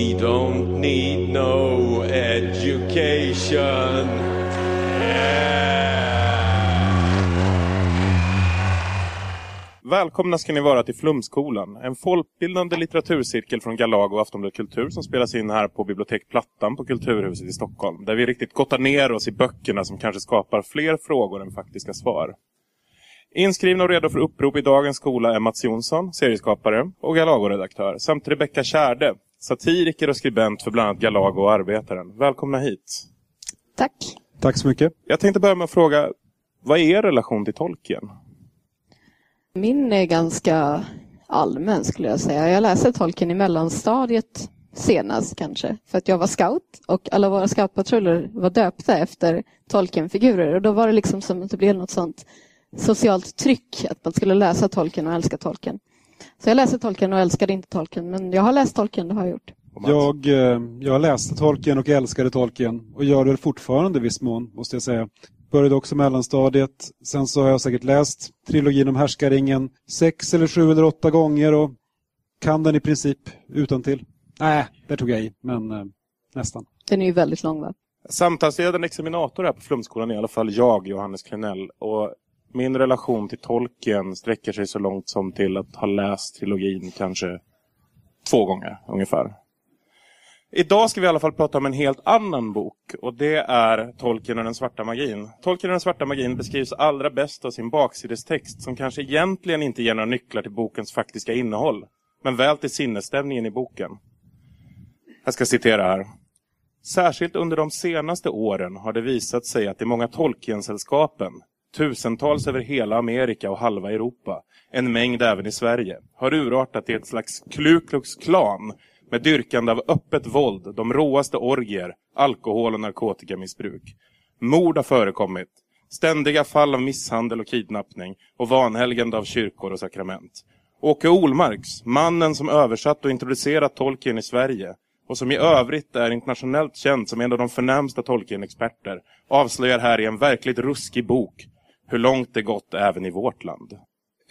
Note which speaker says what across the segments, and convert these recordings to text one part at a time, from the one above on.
Speaker 1: We don't need no education.
Speaker 2: Välkomna ska ni vara till Flumskolan, en folkbildande litteraturcirkel från Galago och Aftonbladet Kultur som spelas in här på bibliotek Plattan på Kulturhuset i Stockholm. Där vi riktigt gottar ner oss i böckerna som kanske skapar fler frågor än faktiska svar. Inskrivna och redo för upprop i dagens skola är Mats Jonsson, serieskapare och Galago-redaktör, samt Rebecka Kärde, satiriker och skribent för bland annat Galago och Arbetaren. Välkomna hit.
Speaker 3: Tack.
Speaker 4: Tack så mycket.
Speaker 2: Jag tänkte börja med att fråga, vad är er relation till Tolkien?
Speaker 3: Min är ganska allmän skulle jag säga. Jag läste Tolkien i mellanstadiet senast kanske. För att jag var scout och alla våra scoutpatruller var döpta efter Tolkien-figurer. Och då var det liksom som att det blev något sånt socialt tryck att man skulle läsa Tolkien och älska Tolkien. Så jag läste Tolkien och älskade inte Tolkien. Men jag har läst Tolkien, det har jag gjort.
Speaker 4: Jag, eh, jag läste Tolkien och älskade Tolkien och gör det fortfarande i viss mån, måste jag säga. Började också mellanstadiet. Sen så har jag säkert läst trilogin om Härskaringen sex eller sju eller åtta gånger och kan den i princip utan till. Nej, där tog jag i, men eh, nästan.
Speaker 3: Den är ju väldigt lång va?
Speaker 2: Samtalsledande examinator här på Flumskolan är i alla fall jag, Johannes Klenell. Och min relation till Tolkien sträcker sig så långt som till att ha läst trilogin kanske två gånger ungefär. Idag ska vi i alla fall prata om en helt annan bok och det är Tolkien och den svarta magin. Tolkien och den svarta magin beskrivs allra bäst av sin baksidestext som kanske egentligen inte ger några nycklar till bokens faktiska innehåll, men väl till sinnesstämningen i boken. Jag ska citera här. Särskilt under de senaste åren har det visat sig att i många Tolkien-sällskapen, tusentals över hela Amerika och halva Europa, en mängd även i Sverige, har urartat i ett slags kluklux klan med dyrkande av öppet våld, de råaste orgier, alkohol och narkotikamissbruk. Mord har förekommit, ständiga fall av misshandel och kidnappning och vanhelgande av kyrkor och sakrament. Åke Olmarks, mannen som översatt och introducerat Tolkien i Sverige och som i övrigt är internationellt känd som en av de förnämsta Tolkien-experter, avslöjar här i en verkligt ruskig bok hur långt det gått även i vårt land.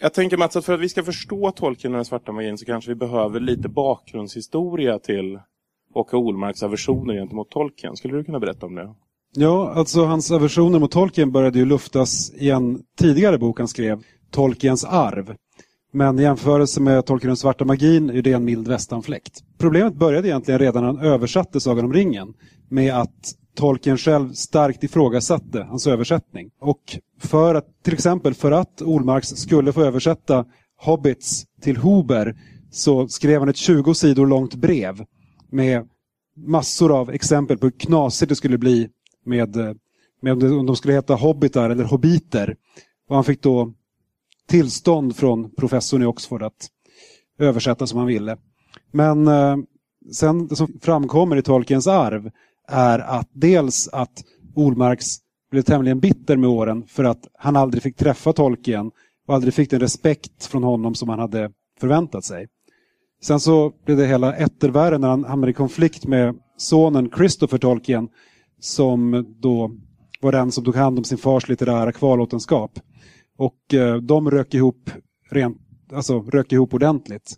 Speaker 2: Jag tänker Mats, att för att vi ska förstå Tolkien och den svarta magin så kanske vi behöver lite bakgrundshistoria till Åke Olmarks aversioner gentemot Tolkien. Skulle du kunna berätta om det?
Speaker 4: Ja, alltså hans aversioner mot Tolkien började ju luftas i en tidigare bok han skrev, Tolkiens arv. Men i jämförelse med Tolkien och den svarta magin är det en mild västanfläkt. Problemet började egentligen redan när han översatte Sagan om ringen med att Tolkien själv starkt ifrågasatte hans översättning. Och för att, till exempel för att Olmarks skulle få översätta Hobbits till Hober så skrev han ett 20 sidor långt brev med massor av exempel på hur knasigt det skulle bli med, med om de skulle heta hobbitar eller hobbiter. Och han fick då tillstånd från professorn i Oxford att översätta som han ville. Men eh, sen det som framkommer i Tolkiens arv är att dels att Olmarks blev tämligen bitter med åren för att han aldrig fick träffa Tolkien och aldrig fick den respekt från honom som han hade förväntat sig. Sen så blev det hela ettervärre när han hamnade i konflikt med sonen Christopher Tolkien som då var den som tog hand om sin fars litterära kvarlåtenskap. Och eh, de rök ihop, rent, alltså, rök ihop ordentligt.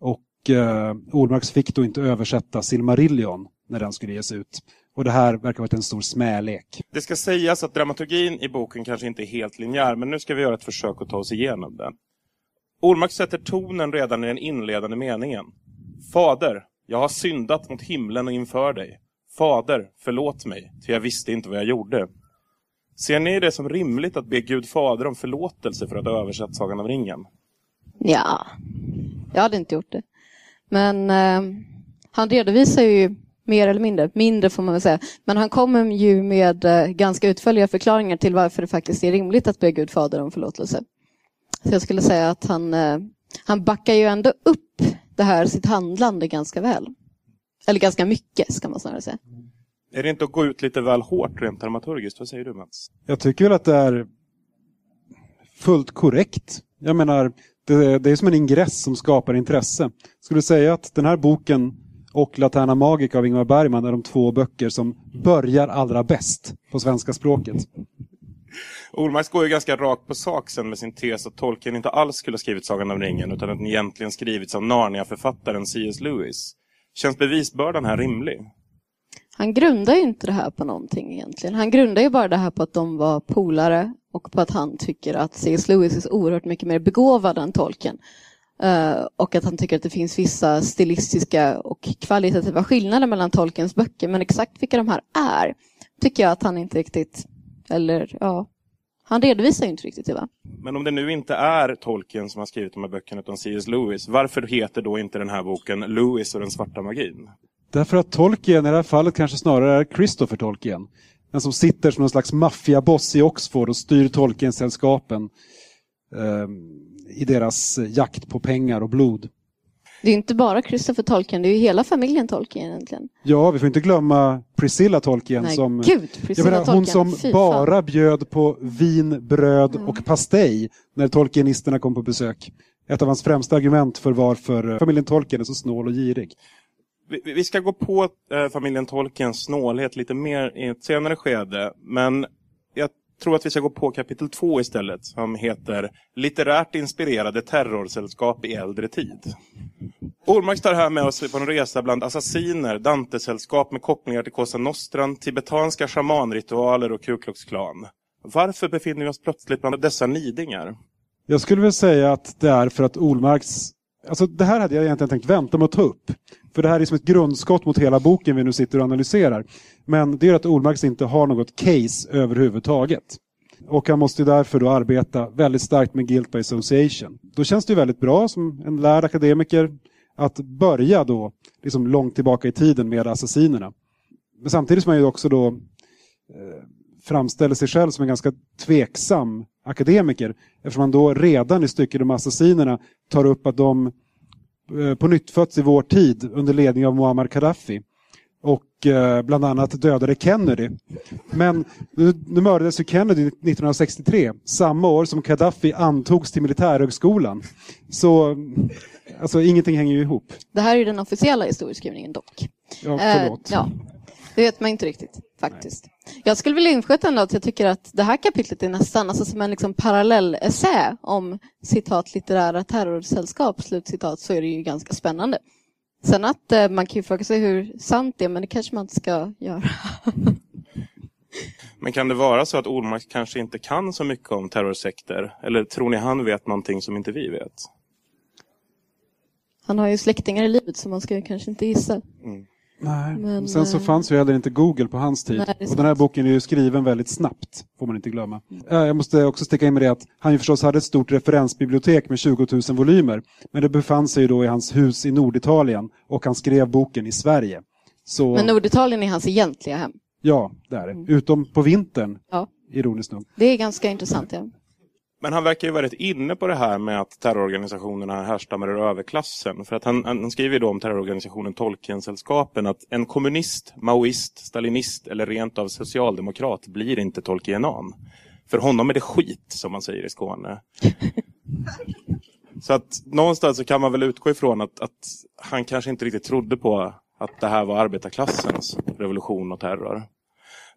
Speaker 4: Och eh, Olmarks fick då inte översätta Silmarillion när den skulle ges ut. Och det här verkar ha varit en stor smälek.
Speaker 2: Det ska sägas att dramaturgin i boken kanske inte är helt linjär, men nu ska vi göra ett försök att ta oss igenom den. Olmark sätter tonen redan i den inledande meningen. Fader, jag har syndat mot himlen och inför dig. Fader, förlåt mig, för jag visste inte vad jag gjorde. Ser ni det som rimligt att be Gud fader om förlåtelse för att ha översatt Sagan om ringen?
Speaker 3: Ja, jag hade inte gjort det. Men eh, han redovisar ju mer eller mindre, mindre får man väl säga. Men han kommer ju med eh, ganska utförliga förklaringar till varför det faktiskt är rimligt att be Gud fader om förlåtelse. Så jag skulle säga att han, eh, han backar ju ändå upp det här sitt handlande ganska väl. Eller ganska mycket ska man snarare säga.
Speaker 2: Är det inte att gå ut lite väl hårt rent dramaturgiskt? Vad säger du Mats?
Speaker 4: Jag tycker väl att det är fullt korrekt. Jag menar, det, det är som en ingress som skapar intresse. Skulle du säga att den här boken och Laterna Magica av Ingmar Bergman är de två böcker som börjar allra bäst på svenska språket.
Speaker 2: Olmarks går ju ganska rakt på sak sen med sin tes att Tolkien inte alls skulle ha skrivit Sagan om ringen utan att den egentligen skrivits av Narnia-författaren C.S. Lewis. Känns bevisbördan här rimlig?
Speaker 3: Han grundar ju inte det här på någonting egentligen. Han grundar ju bara det här på att de var polare och på att han tycker att C.S. Lewis är så oerhört mycket mer begåvad än Tolkien. Uh, och att han tycker att det finns vissa stilistiska och kvalitativa skillnader mellan Tolkiens böcker. Men exakt vilka de här är tycker jag att han inte riktigt, eller ja, han redovisar ju inte riktigt det va?
Speaker 2: Men om det nu inte är Tolkien som har skrivit de här böckerna utan C.S. Lewis, varför heter då inte den här boken Lewis och den svarta magin?
Speaker 4: Därför att Tolkien i det här fallet kanske snarare är Christopher Tolkien. Den som sitter som någon slags maffiaboss i Oxford och styr Tolkien-sällskapen eh, i deras jakt på pengar och blod.
Speaker 3: Det är inte bara Christopher Tolkien, det är ju hela familjen Tolkien egentligen.
Speaker 4: Ja, vi får inte glömma Priscilla Tolkien
Speaker 3: Nej,
Speaker 4: som...
Speaker 3: gud, Priscilla
Speaker 4: menar,
Speaker 3: Tolkien.
Speaker 4: hon som bara bjöd på vin, bröd
Speaker 3: Mm.
Speaker 4: och pastej när Tolkienisterna kom på besök. Ett av hans främsta argument för varför familjen Tolkien är så snål och girig.
Speaker 2: Vi, vi ska gå på eh, familjen Tolkiens snålhet lite mer i ett senare skede. Men tror att vi ska gå på kapitel två istället. Som heter Litterärt inspirerade terrorsällskap i äldre tid. Ormark tar här med oss på en resa bland assassiner, Dantesällskap med kopplingar till Cosa Nostran, tibetanska shamanritualer och Ku Klux Klan. Varför befinner vi oss plötsligt bland dessa nidingar?
Speaker 4: Jag skulle väl säga att det är för att Olmarks... Alltså det här hade jag egentligen tänkt vänta med att ta upp. För det här är som ett grundskott mot hela boken vi nu sitter och analyserar. Men det är att Olmarks inte har något case överhuvudtaget. Och han måste därför då arbeta väldigt starkt med guilt by association. Då känns det väldigt bra som en lärd akademiker att börja då liksom långt tillbaka i tiden med assassinerna. Men samtidigt som man ju också då eh, framställer sig själv som en ganska tveksam akademiker eftersom man då redan i stycket om assassinerna tar upp att de på nytt fötts i vår tid under ledning av Muammar Gaddafi och eh, bland annat dödade Kennedy. Men nu, nu mördades ju Kennedy 1963, samma år som Gaddafi antogs till militärhögskolan. Så alltså, ingenting hänger ju ihop.
Speaker 3: Det här är den officiella historieskrivningen dock.
Speaker 4: Ja,
Speaker 3: Eh,
Speaker 4: förlåt.
Speaker 3: ja, det vet man inte riktigt faktiskt. Jag skulle vilja inskjuta ändå att jag tycker att det här kapitlet är nästan alltså, som en liksom parallell-essä om citat litterära terrorsällskap, slutcitat, så är det ju ganska spännande. Sen att eh, man kan ju fråga sig hur sant det är, men det kanske man inte ska göra.
Speaker 2: Men kan det vara så att Ormark kanske inte kan så mycket om terrorsekter? Eller tror ni han vet någonting som inte vi vet?
Speaker 3: Han har ju släktingar i livet så man ska ju kanske inte gissa.
Speaker 4: Nej.
Speaker 3: Men,
Speaker 4: Sen så
Speaker 3: eh,
Speaker 4: fanns ju heller inte Google på hans tid.
Speaker 3: Nej,
Speaker 4: och den här boken är ju skriven väldigt snabbt, får man inte glömma. Eh, Jag måste också sticka in med det att han ju förstås hade ett stort referensbibliotek med 20 000 volymer. Men det befann sig ju då i hans hus i Norditalien och han skrev boken i Sverige. Så
Speaker 3: Men Norditalien är hans egentliga hem.
Speaker 4: ja, det är det. Utom på vintern,
Speaker 3: Ja,
Speaker 4: ironiskt nog.
Speaker 3: det är ganska intressant. Ja.
Speaker 2: Men han verkar ju väldigt inne på det här med att terrororganisationerna härstammar ur överklassen. För att han, han skriver då om terrororganisationen Tolkiensällskapen att en kommunist, maoist, stalinist eller rent av socialdemokrat blir inte Tolkienan. För honom är det skit, som man säger i Skåne. Så att någonstans så kan man väl utgå ifrån att, att han kanske inte riktigt trodde på att det här var arbetarklassens revolution och terror.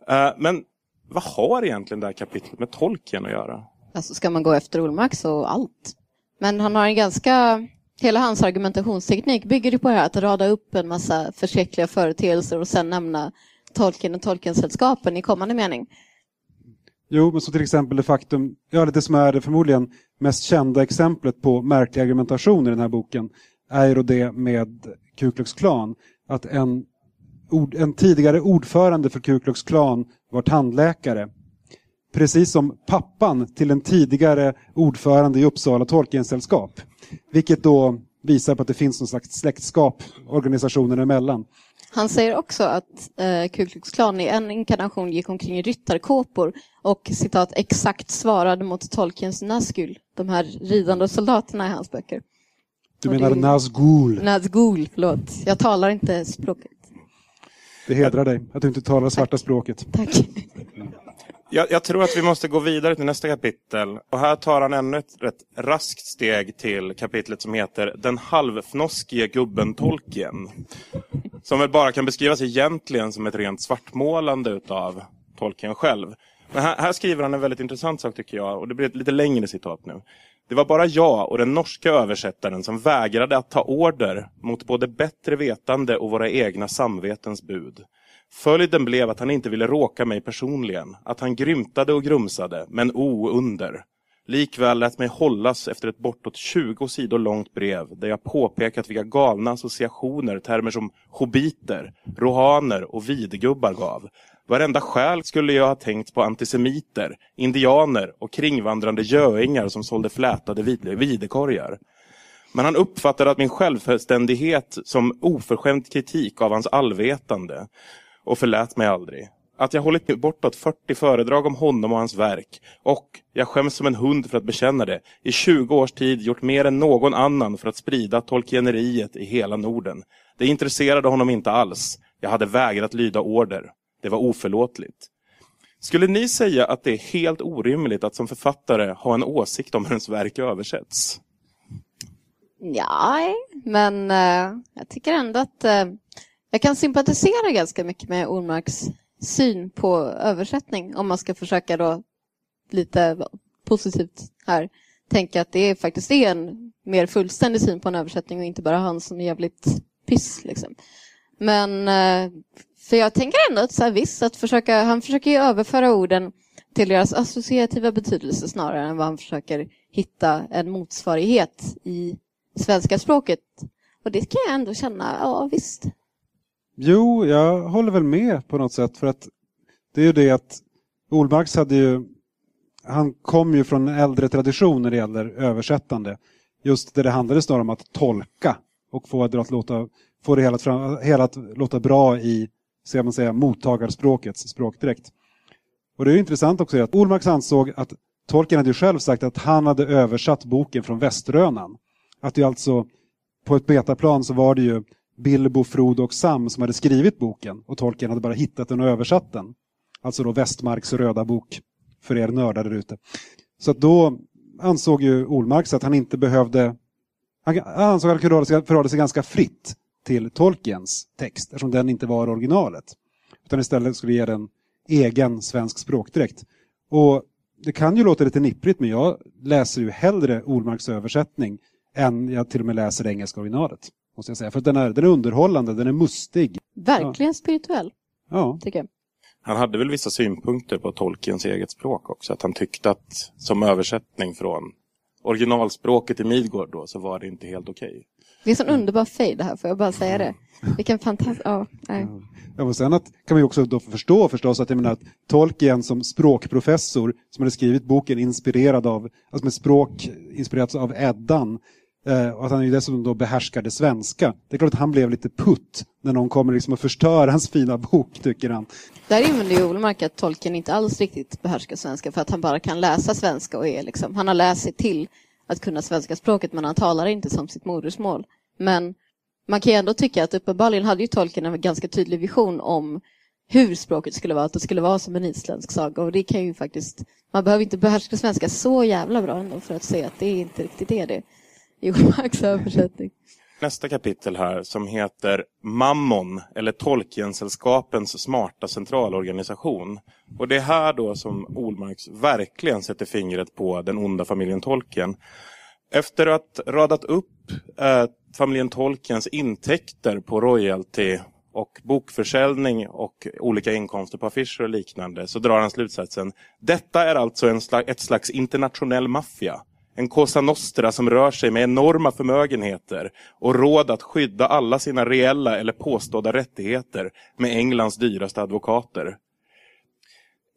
Speaker 2: Eh, men vad har egentligen det här kapitlet med Tolkien att göra?
Speaker 3: Alltså ska man gå efter Olmark och allt. Men han har en ganska... Hela hans argumentationsteknik bygger ju på det här att rada upp en massa förskräckliga företeelser och sen nämna tolken och tolkensällskapen i kommande mening.
Speaker 4: Jo, men så till exempel det faktum, ja det som är det förmodligen mest kända exemplet på märklig argumentation i den här boken är ju då det med Ku Klux Klan. Att en, ord, en tidigare ordförande för Ku Klux Klan var tandläkare. Precis som pappan till en tidigare ordförande i Uppsala Tolkiensällskap. Vilket då visar på att det finns någon slags släktskap organisationerna emellan.
Speaker 3: Han säger också att eh, Ku Klux Klan i en inkarnation gick omkring i ryttarkåpor och citat exakt svarade mot Tolkiens Nazgul, de här ridande soldaterna i hans böcker.
Speaker 4: Du
Speaker 3: Och
Speaker 4: menar
Speaker 3: det-
Speaker 4: Nazgul.
Speaker 3: Nazgul, förlåt. Jag talar inte språket.
Speaker 4: Det hedrar dig att du inte talar svarta språket.
Speaker 3: Tack.
Speaker 2: Jag, jag tror att vi måste gå vidare till nästa kapitel. Och här tar han ännu ett rätt raskt steg till kapitlet som heter Den halvfnoskige gubben Tolkien. Som väl bara kan beskrivas egentligen som ett rent svartmålande utav Tolkien själv. Men här, här skriver han en väldigt intressant sak tycker jag. Och det blir ett lite längre citat nu. Det var bara jag och den norska översättaren som vägrade att ta order mot både bättre vetande och våra egna samvetens bud. Följden blev att han inte ville råka mig personligen, att han grymtade och grumsade, men o under. Likväl lät mig hållas efter ett bortåt 20 sidor långt brev där jag påpekat vilka galna associationer termer som hobiter, rohaner och vidgubbar gav. Varenda själ skulle jag ha tänkt på antisemiter, indianer och kringvandrande göingar som sålde flätade videkorgar. Men han uppfattade att min självständighet som oförskämd kritik av hans allvetande och förlät mig aldrig. Att jag hållit bortåt 40 föredrag om honom och hans verk och, jag skäms som en hund för att bekänna det, i 20 års tid gjort mer än någon annan för att sprida tolkieneriet i hela Norden. Det intresserade honom inte alls. Jag hade vägrat lyda order. Det var oförlåtligt. Skulle ni säga att det är helt orimligt att som författare ha en åsikt om hur ens verk översätts?
Speaker 3: Ja, men eh, jag tycker ändå att eh, jag kan sympatisera ganska mycket med Ormarks syn på översättning om man ska försöka då lite positivt här tänka att det faktiskt är en mer fullständig syn på en översättning och inte bara han som är jävligt piss. Liksom. Men eh, för jag tänker ändå att så här, visst, att försöka, han försöker ju överföra orden till deras associativa betydelse snarare än vad han försöker hitta en motsvarighet i svenska språket. Och det kan jag ändå känna, ja visst.
Speaker 4: Jo, jag håller väl med på något sätt för att det är ju det att Olmarks hade ju han kom ju från en äldre tradition när det gäller översättande. Just där det handlade snarare om att tolka och få det att låta, få det hela, att fram- hela att låta bra i ska man säga, mottagarspråkets språkdräkt. Och det är ju intressant också att Olmarks ansåg att Tolkien hade ju själv sagt att han hade översatt boken från Väströnan. Att det alltså på ett betaplan så var det ju Bilbo, Frodo och Sam som hade skrivit boken och Tolkien hade bara hittat den och översatt den. Alltså då Västmarks röda bok för er nördar där ute. Så att då ansåg ju Olmarks att han inte behövde... Han ansåg att han kunde förhålla sig- förhålla sig ganska fritt till Tolkiens text eftersom den inte var originalet. Utan istället skulle ge den egen svensk språkdräkt. Och det kan ju låta lite nipprigt men jag läser ju hellre Olmarks översättning än jag till och med läser det engelska originalet. Måste jag säga. För att den är, den är underhållande, den är mustig.
Speaker 3: Verkligen spirituell,
Speaker 4: Ja,
Speaker 3: tycker jag.
Speaker 2: Han hade väl vissa synpunkter på Tolkiens eget språk också. Att han tyckte att som översättning från originalspråket i Midgård då så var det inte helt okej.
Speaker 3: Det är en sån underbar fade det här, får jag bara säga det. Vilken fantastisk... Ja, nej.
Speaker 4: Ja, och sen att, kan man ju också då förstå förstås att, jag menar, att Tolkien som språkprofessor som hade skrivit boken inspirerad av, alltså med språk inspirerat av Eddan eh, och att han ju dessutom då behärskade svenska. Det är klart att han blev lite putt när någon kommer liksom och förstör hans fina bok, tycker han.
Speaker 3: Där invänder ju Olmark att tolken inte alls riktigt behärskar svenska för att han bara kan läsa svenska och är liksom, han har läst sig till att kunna svenska språket men han talar inte som sitt modersmål. Men man kan ju ändå tycka att uppenbarligen hade ju tolken en ganska tydlig vision om hur språket skulle vara, att det skulle vara som en isländsk saga och det kan ju faktiskt, man behöver inte behärska svenska så jävla bra ändå för att se att det inte riktigt är det i Max översättning.
Speaker 2: Nästa kapitel här som heter Mammon eller Tolkiensällskapens smarta centralorganisation. Och det är här då som Olmarks verkligen sätter fingret på den onda familjen Tolkien. Efter att radat upp eh, familjen Tolkiens intäkter på royalty och bokförsäljning och olika inkomster på affischer och liknande så drar han slutsatsen. Detta är alltså en sla- ett slags internationell maffia. En Cosa Nostra som rör sig med enorma förmögenheter och råd att skydda alla sina reella eller påstådda rättigheter med Englands dyraste advokater.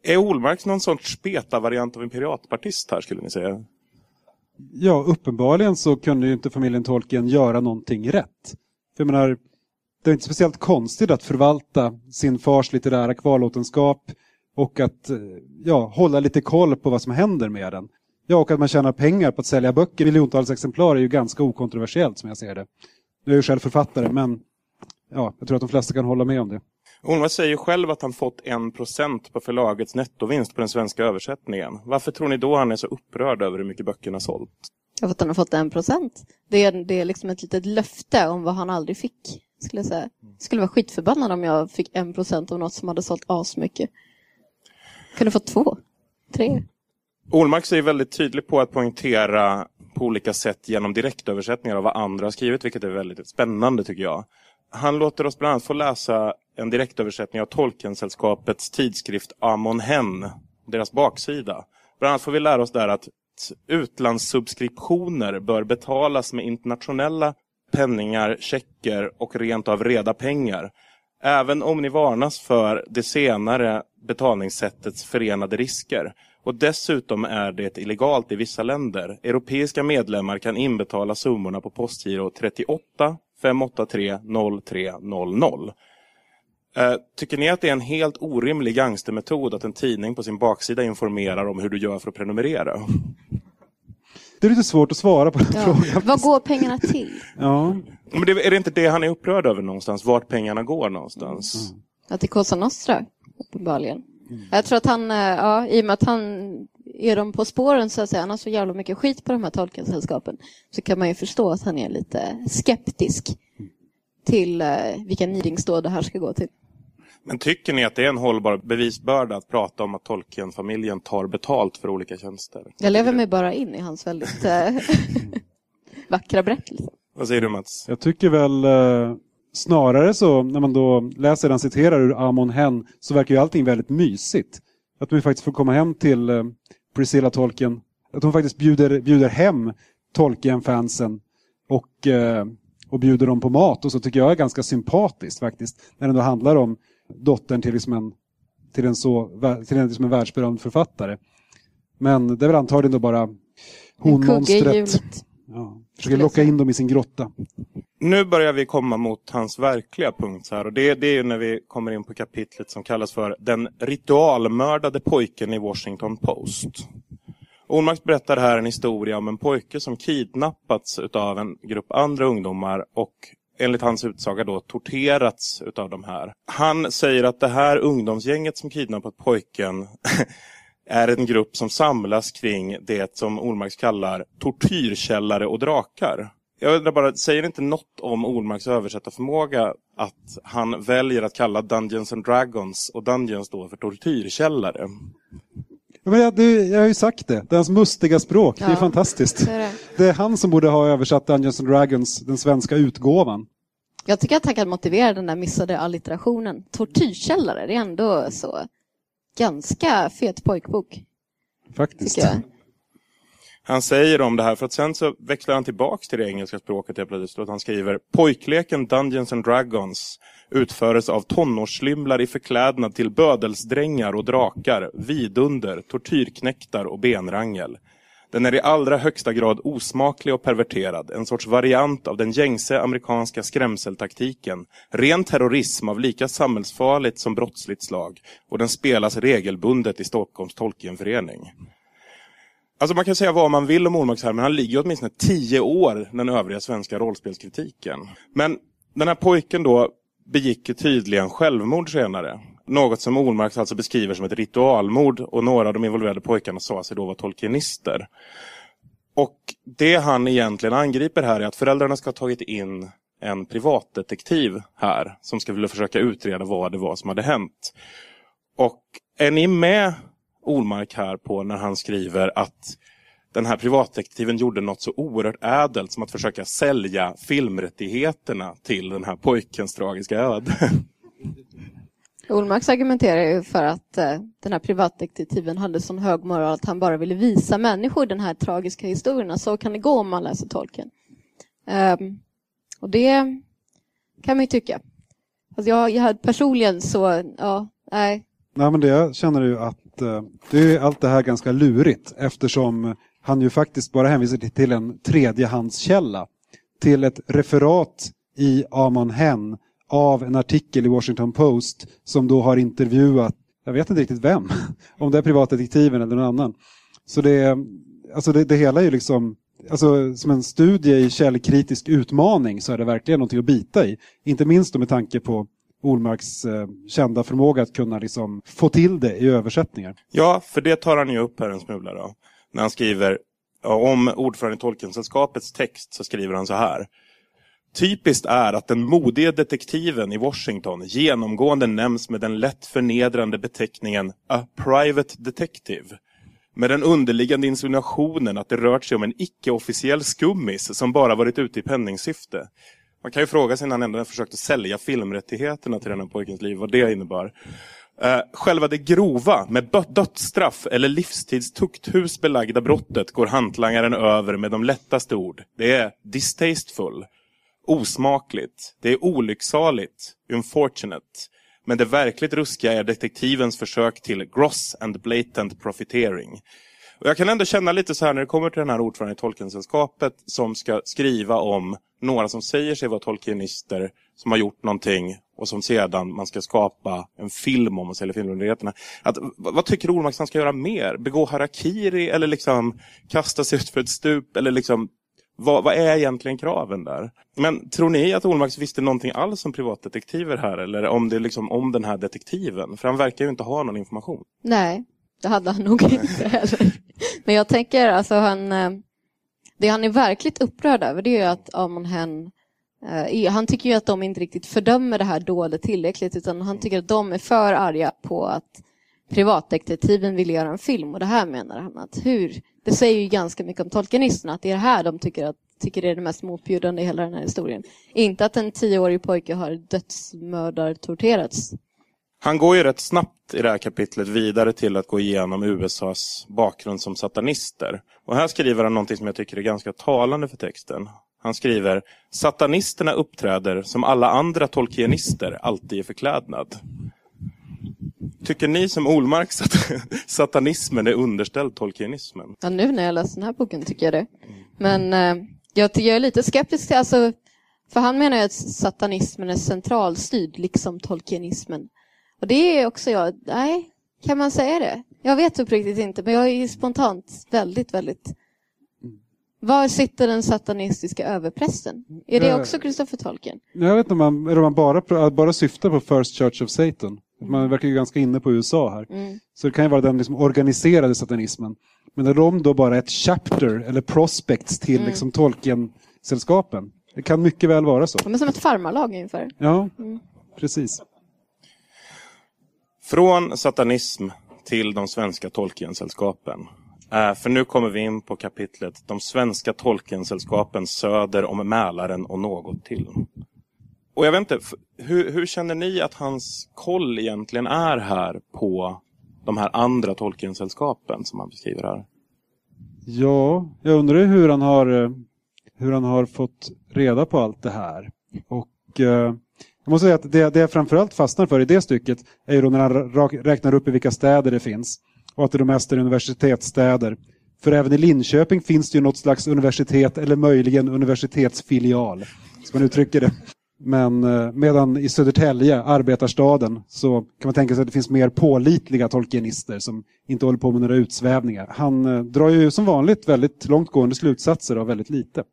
Speaker 2: Är Olmarks någon sorts speta-variant av en piratpartist här skulle ni säga?
Speaker 4: Ja, uppenbarligen så kunde ju inte familjen Tolkien göra någonting rätt. För jag menar, det är inte speciellt konstigt att förvalta sin fars litterära kvarlåtenskap och att eh, ja, hålla lite koll på vad som händer med den. Ja, och att man tjänar pengar på att sälja böcker i miljontals exemplar är ju ganska okontroversiellt som jag ser det. Nu är jag ju själv författare, men ja, jag tror att de flesta kan hålla med om det.
Speaker 2: Olmark säger ju själv att han fått 1% på förlagets nettovinst på den svenska översättningen. Varför tror ni då han är så upprörd över hur mycket böckerna sålt?
Speaker 3: Jag att han har fått en procent. Det är, det är liksom ett litet löfte om vad han aldrig fick. Skulle jag säga. Jag skulle vara skitförbannad om jag fick en procent av något som hade sålt asmycket. Kunde fått två, tre.
Speaker 2: Olmark är väldigt tydlig på att poängtera på olika sätt genom direktöversättningar av vad andra har skrivit, vilket är väldigt spännande tycker jag. Han låter oss bland annat få läsa en direktöversättning av Tolkensällskapets tidskrift Amon Hen, deras baksida. Bland annat får vi lära oss där att utlandssubskriptioner bör betalas med internationella penningar, checker och rent av reda pengar. Även om ni varnas för det senare betalningssättets förenade risker. Och dessutom är det illegalt i vissa länder. Europeiska medlemmar kan inbetala summorna på postgiro 38 583 0300. Eh, tycker ni att det är en helt orimlig gangstermetod att en tidning på sin baksida informerar om hur du gör för att prenumerera?
Speaker 4: Det är lite svårt att svara på den
Speaker 3: Ja.
Speaker 4: frågan.
Speaker 3: Vad går pengarna till?
Speaker 4: Ja.
Speaker 2: Men det, är det inte det han är upprörd över någonstans? Vart pengarna går någonstans?
Speaker 3: Att det Cosa Nostra, uppenbarligen. Jag tror att han, eh, ja, i och med att han är de på spåren så att säga, han har så jävla mycket skit på de här tolkensällskapen, så kan man ju förstå att han är lite skeptisk till eh, vilka nidingsdåd det här ska gå till.
Speaker 2: Men tycker ni att det är en hållbar bevisbörda att prata om att Tolkien-familjen tar betalt för olika tjänster?
Speaker 3: Jag lever mig bara in i hans väldigt eh, vackra berättelse.
Speaker 2: Vad säger du Mats?
Speaker 4: Jag tycker väl eh, snarare så, när man då läser den citerar ur Amon Hen, så verkar ju allting väldigt mysigt. Att vi faktiskt får komma hem till eh, Priscilla Tolkien. Att hon faktiskt bjuder, bjuder hem Tolkien-fansen och, eh, och bjuder dem på mat och så tycker jag är ganska sympatiskt faktiskt. När det då handlar om dottern till, liksom en, till en, så, till en, liksom en världsberömd författare. Men det är väl antagligen då bara
Speaker 3: En
Speaker 4: Ja, försöker locka in dem i sin grotta.
Speaker 2: Nu börjar vi komma mot hans verkliga punkt här och det, det är ju när vi kommer in på kapitlet som kallas för Den ritualmördade pojken i Washington Post. Ormark berättar här en historia om en pojke som kidnappats utav en grupp andra ungdomar och enligt hans utsaga då torterats utav de här. Han säger att det här ungdomsgänget som kidnappat pojken är en grupp som samlas kring det som Ormarks kallar tortyrkällare och drakar. Jag undrar bara, säger inte något om Ormarks översättarförmåga att han väljer att kalla Dungeons and Dragons och Dungeons då för tortyrkällare?
Speaker 4: Ja, men jag, det, jag har ju sagt det, det är hans mustiga språk, det är
Speaker 3: Ja.
Speaker 4: fantastiskt.
Speaker 3: Så är det.
Speaker 4: Det är han som borde ha översatt Dungeons and Dragons, den svenska utgåvan.
Speaker 3: Jag tycker att han kan motivera den där missade allitterationen. Tortyrkällare, det är ändå så ganska fet pojkbok,
Speaker 4: Faktiskt.
Speaker 2: Han säger om det här för att sen så växlar han tillbaks till det engelska språket helt plötsligt. Och han skriver Pojkleken Dungeons and Dragons utföres av tonårslymlar i förklädnad till bödelsdrängar och drakar, vidunder, tortyrknäktar och benrangel. Den är i allra högsta grad osmaklig och perverterad, en sorts variant av den gängse amerikanska skrämseltaktiken, ren terrorism av lika samhällsfarligt som brottsligt slag, och den spelas regelbundet i Stockholms Tolkienförening. Alltså man kan säga vad man vill om Ormarks här, men han ligger åtminstone tio år den övriga svenska rollspelskritiken. Men den här pojken då begick tydligen självmord senare. Något som Olmark alltså beskriver som ett ritualmord och några av de involverade pojkarna sa sig då vara tolkienister. Och det han egentligen angriper här är att föräldrarna ska ha tagit in en privatdetektiv här som ska vilja försöka utreda vad det var som hade hänt. Och är ni med Olmark, här på när han skriver att den här privatdetektiven gjorde något så oerhört ädelt som att försöka sälja filmrättigheterna till den här pojkens tragiska öde.
Speaker 3: Olmarks argumenterar ju för att eh, den här privatdetektiven hade sån hög moral att han bara ville visa människor den här tragiska historien. Så kan det gå om man läser tolken. Um, och det kan man ju tycka. Alltså jag, jag personligen så, ja, nej.
Speaker 4: Nej, men det jag känner ju att eh, det är allt det här ganska lurigt eftersom han ju faktiskt bara hänvisar till- till en tredjehandskälla. Till ett referat i Amon Hen av en artikel i Washington Post som då har intervjuat, jag vet inte riktigt vem, om det är privatdetektiven eller någon annan. Så det, alltså det, det hela är ju liksom, alltså som en studie i källkritisk utmaning så är det verkligen någonting att bita i. Inte minst med tanke på Olmarks eh, kända förmåga att kunna liksom få till det i översättningar.
Speaker 2: Ja, för det tar han ju upp här en smula då. När han skriver om ordförande i Tolkensällskapets text så skriver han så här. Typiskt är att den modige detektiven i Washington genomgående nämns med den lätt förnedrande beteckningen A Private Detective. Med den underliggande insinuationen att det rört sig om en icke-officiell skummis som bara varit ute i penningsyfte. Man kan ju fråga sig när han ändå försökte sälja filmrättigheterna till den här pojkens liv, vad det innebar. Eh, själva det grova, med dödsstraff eller livstids tukthus belagda brottet går hantlangaren över med de lättaste ord. Det är distasteful, osmakligt, det är olycksaligt, unfortunate. Men det verkligt ruskiga är detektivens försök till gross and blatant profitering. Och jag kan ändå känna lite så här när det kommer till den här ordföranden i Tolkiensällskapet som ska skriva om några som säger sig vara tolkienister som har gjort någonting och som sedan man ska skapa en film om och sälja filmmyndigheterna. Att, vad tycker Olmark han ska göra mer? Begå harakiri eller liksom kasta sig ut för ett stup? Eller liksom, vad, vad, är egentligen kraven där? Men tror ni att Olmark visste någonting alls om privatdetektiver här? Eller om det liksom om den här detektiven? För han verkar ju inte ha någon information.
Speaker 3: Nej, det hade han nog inte heller. Men jag tänker, alltså han... Eh, det han är verkligt upprörd över det är att Amon Hen Uh, han tycker ju att de inte riktigt fördömer det här dådet tillräckligt utan han tycker att de är för arga på att privatdetektiven vill göra en film och det här menar han att hur, det säger ju ganska mycket om tolkenisterna att det är det här de tycker, att, tycker är det mest motbjudande i hela den här historien. Inte att en tioårig pojke har dödsmördartorterats.
Speaker 2: Han går ju rätt snabbt i det här kapitlet vidare till att gå igenom USAs bakgrund som satanister. Och här skriver han någonting som jag tycker är ganska talande för texten. Han skriver Satanisterna uppträder som alla andra tolkienister alltid i förklädnad. Tycker ni som Olmark att satanismen är underställd tolkienismen?
Speaker 3: Ja, nu när jag läser den här boken tycker jag det. Men eh, jag, jag är lite skeptisk till, alltså, för han menar ju att satanismen är centralstyrd, liksom tolkienismen. Och det är också jag, nej, kan man säga det? Jag vet uppriktigt inte, men jag är spontant väldigt, väldigt var sitter den satanistiska överprästen? Är det också Christopher Tolkien?
Speaker 4: Jag vet inte om man, om man bara, bara syftar på First Church of Satan. Man verkar ju ganska inne på USA här. Mm. Så det kan ju vara den liksom organiserade satanismen. Men är de då bara ett chapter eller prospects till mm. liksom Tolkien-sällskapen? Det kan mycket väl vara så.
Speaker 3: De är som ett farmarlag ungefär.
Speaker 4: Ja, mm. precis.
Speaker 2: Från satanism till de svenska Tolkien-sällskapen. Uh, för nu kommer vi in på kapitlet De svenska Tolkiensällskapen söder om Mälaren och något till. Och jag vet inte, hur, hur, känner ni att hans koll egentligen är här på de här andra Tolkiensällskapen som han beskriver här?
Speaker 4: Ja, jag undrar hur han har, eh, hur han har fått reda på allt det här. Och eh, jag måste säga att det, det jag framförallt fastnar för i det stycket är ju då när han räknar upp i vilka städer det finns och att det de mest är universitetsstäder. För även i Linköping finns det ju något slags universitet eller möjligen universitetsfilial, som man uttrycker det. Men eh, medan i Södertälje, arbetarstaden, så kan man tänka sig att det finns mer pålitliga tolkienister som inte håller på med några utsvävningar. Han eh, drar ju som vanligt väldigt långtgående slutsatser av väldigt lite.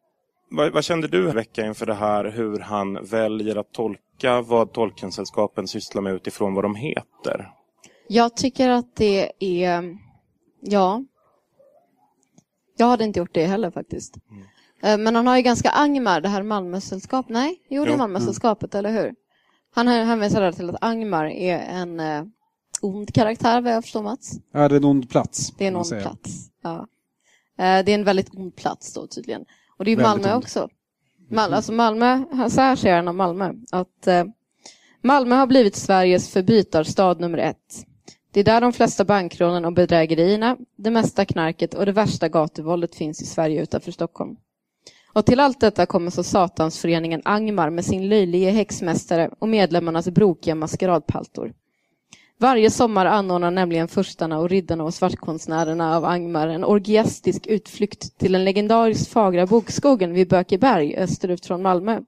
Speaker 2: Vad, vad kände du vecka inför det här, hur han väljer att tolka vad Tolkiensällskapen sysslar med utifrån vad de heter?
Speaker 3: Jag tycker att det är, ja. Jag hade inte gjort det heller faktiskt. Mm. Eh, men han har ju ganska Angmar, det här Malmösällskapet. Nej, jo det är Malmösällskapet, mm. eller hur? Han hänvisar till att Angmar är en eh, ond karaktär, vad jag förstår Mats.
Speaker 4: Ja, det är en ond plats.
Speaker 3: Det är en ond plats, ja. Eh, det är en väldigt ond plats då tydligen. Och det är ju Malmö ond. också. Mal alltså Malmö, så här säger han om Malmö, att eh, Malmö har blivit Sveriges förbytarstad nummer ett. Det är där de flesta bankrånen och bedrägerierna, det mesta knarket och det värsta gatuvåldet finns i Sverige utanför Stockholm. Och till allt detta kommer så satansföreningen Angmar med sin löjlige häxmästare och medlemmarnas brokiga maskeradpaltor. Varje sommar anordnar nämligen furstarna och riddarna och svartkonstnärerna av Angmar en orgiastisk utflykt till den legendariskt fagra bokskogen vid Bökeberg österut från Malmö.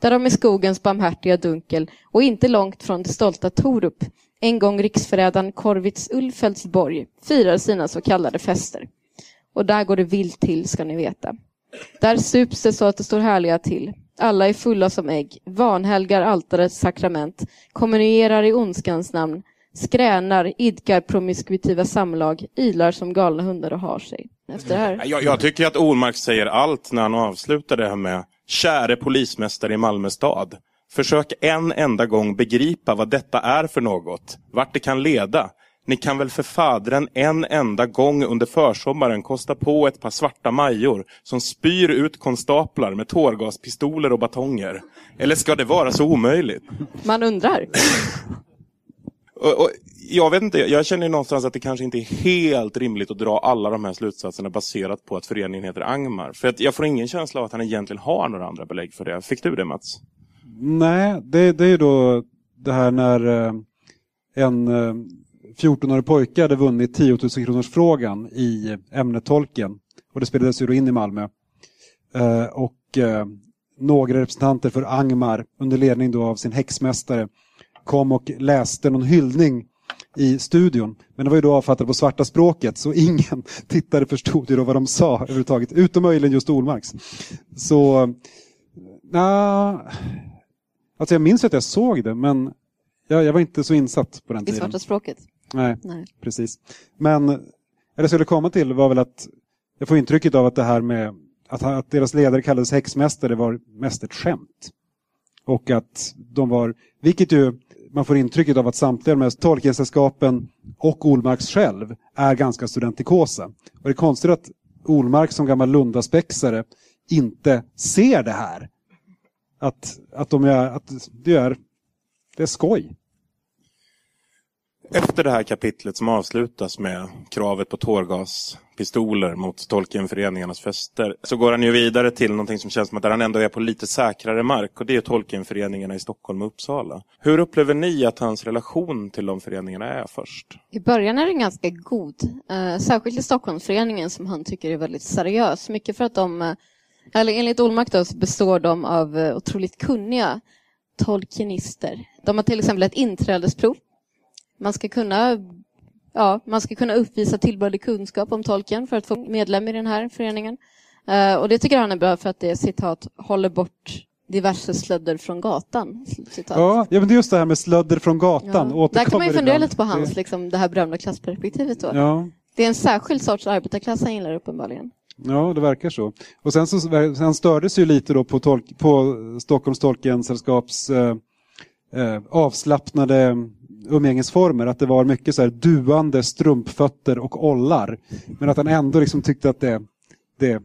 Speaker 3: Där de i skogens barmhärtiga dunkel och inte långt från det stolta Torup en gång riksförrädaren Korvits Ulfeldsborg, firar sina så kallade fester. Och där går det vilt till, ska ni veta. Där sups det så att det står härliga till. Alla är fulla som ägg, vanhelgar altarets sakrament, kommunierar i ondskans namn, skränar, idkar promiskuitiva samlag, ilar som galna hundar och har sig. Efter det här.
Speaker 2: Jag, jag tycker att Olmark säger allt när han avslutar det här med Käre polismästare i Malmö stad. Försök en enda gång begripa vad detta är för något, vart det kan leda. Ni kan väl för fadren en enda gång under försommaren kosta på ett par svarta major som spyr ut konstaplar med tårgaspistoler och batonger? Eller ska det vara så omöjligt?
Speaker 3: Man undrar.
Speaker 2: Och, och, jag vet inte, jag känner någonstans att det kanske inte är helt rimligt att dra alla de här slutsatserna baserat på att föreningen heter Angmar. För att jag får ingen känsla av att han egentligen har några andra belägg för det. Fick du det Mats?
Speaker 4: Nej, det, det är ju då det här när eh, en eh, 14-årig pojke hade vunnit 10 000 kronors frågan i ämnet tolken. Och det spelades ju då in i Malmö. Eh, och eh, några representanter för Angmar under ledning då av sin häxmästare kom och läste någon hyllning i studion. Men det var ju då avfattat på svarta språket så ingen tittare förstod ju då vad de sa överhuvudtaget. Utom möjligen just Olmarks. Så, na, alltså jag minns att jag såg det men jag, jag var inte så insatt på den
Speaker 3: I
Speaker 4: tiden.
Speaker 3: svarta språket.
Speaker 4: Nej,
Speaker 3: Nej.
Speaker 4: precis. Men det jag skulle komma till var väl att jag får intrycket av att det här med att, att deras ledare kallades häxmästare var mest ett skämt. Och att de var, vilket ju man får intrycket av att samtliga de här Tolkiensällskapen och Olmarks själv är ganska studentikosa. Och det är konstigt att Olmark som gammal Lundaspexare inte ser det här. Att, att, de är, att det, är, det är skoj.
Speaker 2: Efter det här kapitlet som avslutas med kravet på tårgaspistoler mot Tolkienföreningarnas fester så går han ju vidare till någonting som känns som att han ändå är på lite säkrare mark och det är Tolkienföreningarna i Stockholm och Uppsala. Hur upplever ni att hans relation till de föreningarna är först?
Speaker 3: I början är den ganska god. Eh, särskilt i Stockholmsföreningen som han tycker är väldigt seriös. Mycket för att de, eh, eller enligt Olmark då, så består de av eh, otroligt kunniga tolkienister. De har till exempel ett inträdesprov. Man ska kunna Ja, man ska kunna uppvisa tillbörlig kunskap om tolken för att få medlem i den här föreningen. Eh, och det tycker han är bra för att det citat håller bort diverse slödder från gatan. Citat.
Speaker 4: Ja, ja, men det är just det här med slödder från gatan.
Speaker 3: Ja. Där kan man ju fundera
Speaker 4: ibland.
Speaker 3: lite på hans, liksom, det här berömda klassperspektivet. Då.
Speaker 4: Ja,
Speaker 3: Det är en särskild sorts arbetarklass han gillar uppenbarligen.
Speaker 4: ja, det verkar så. Och sen så sen stördes ju lite då på, tolk, på Stockholms Tolkiensällskaps eh, eh, avslappnade umgängesformer. Att det var mycket så här duande strumpfötter och ollar. Men att han ändå liksom tyckte att det, det,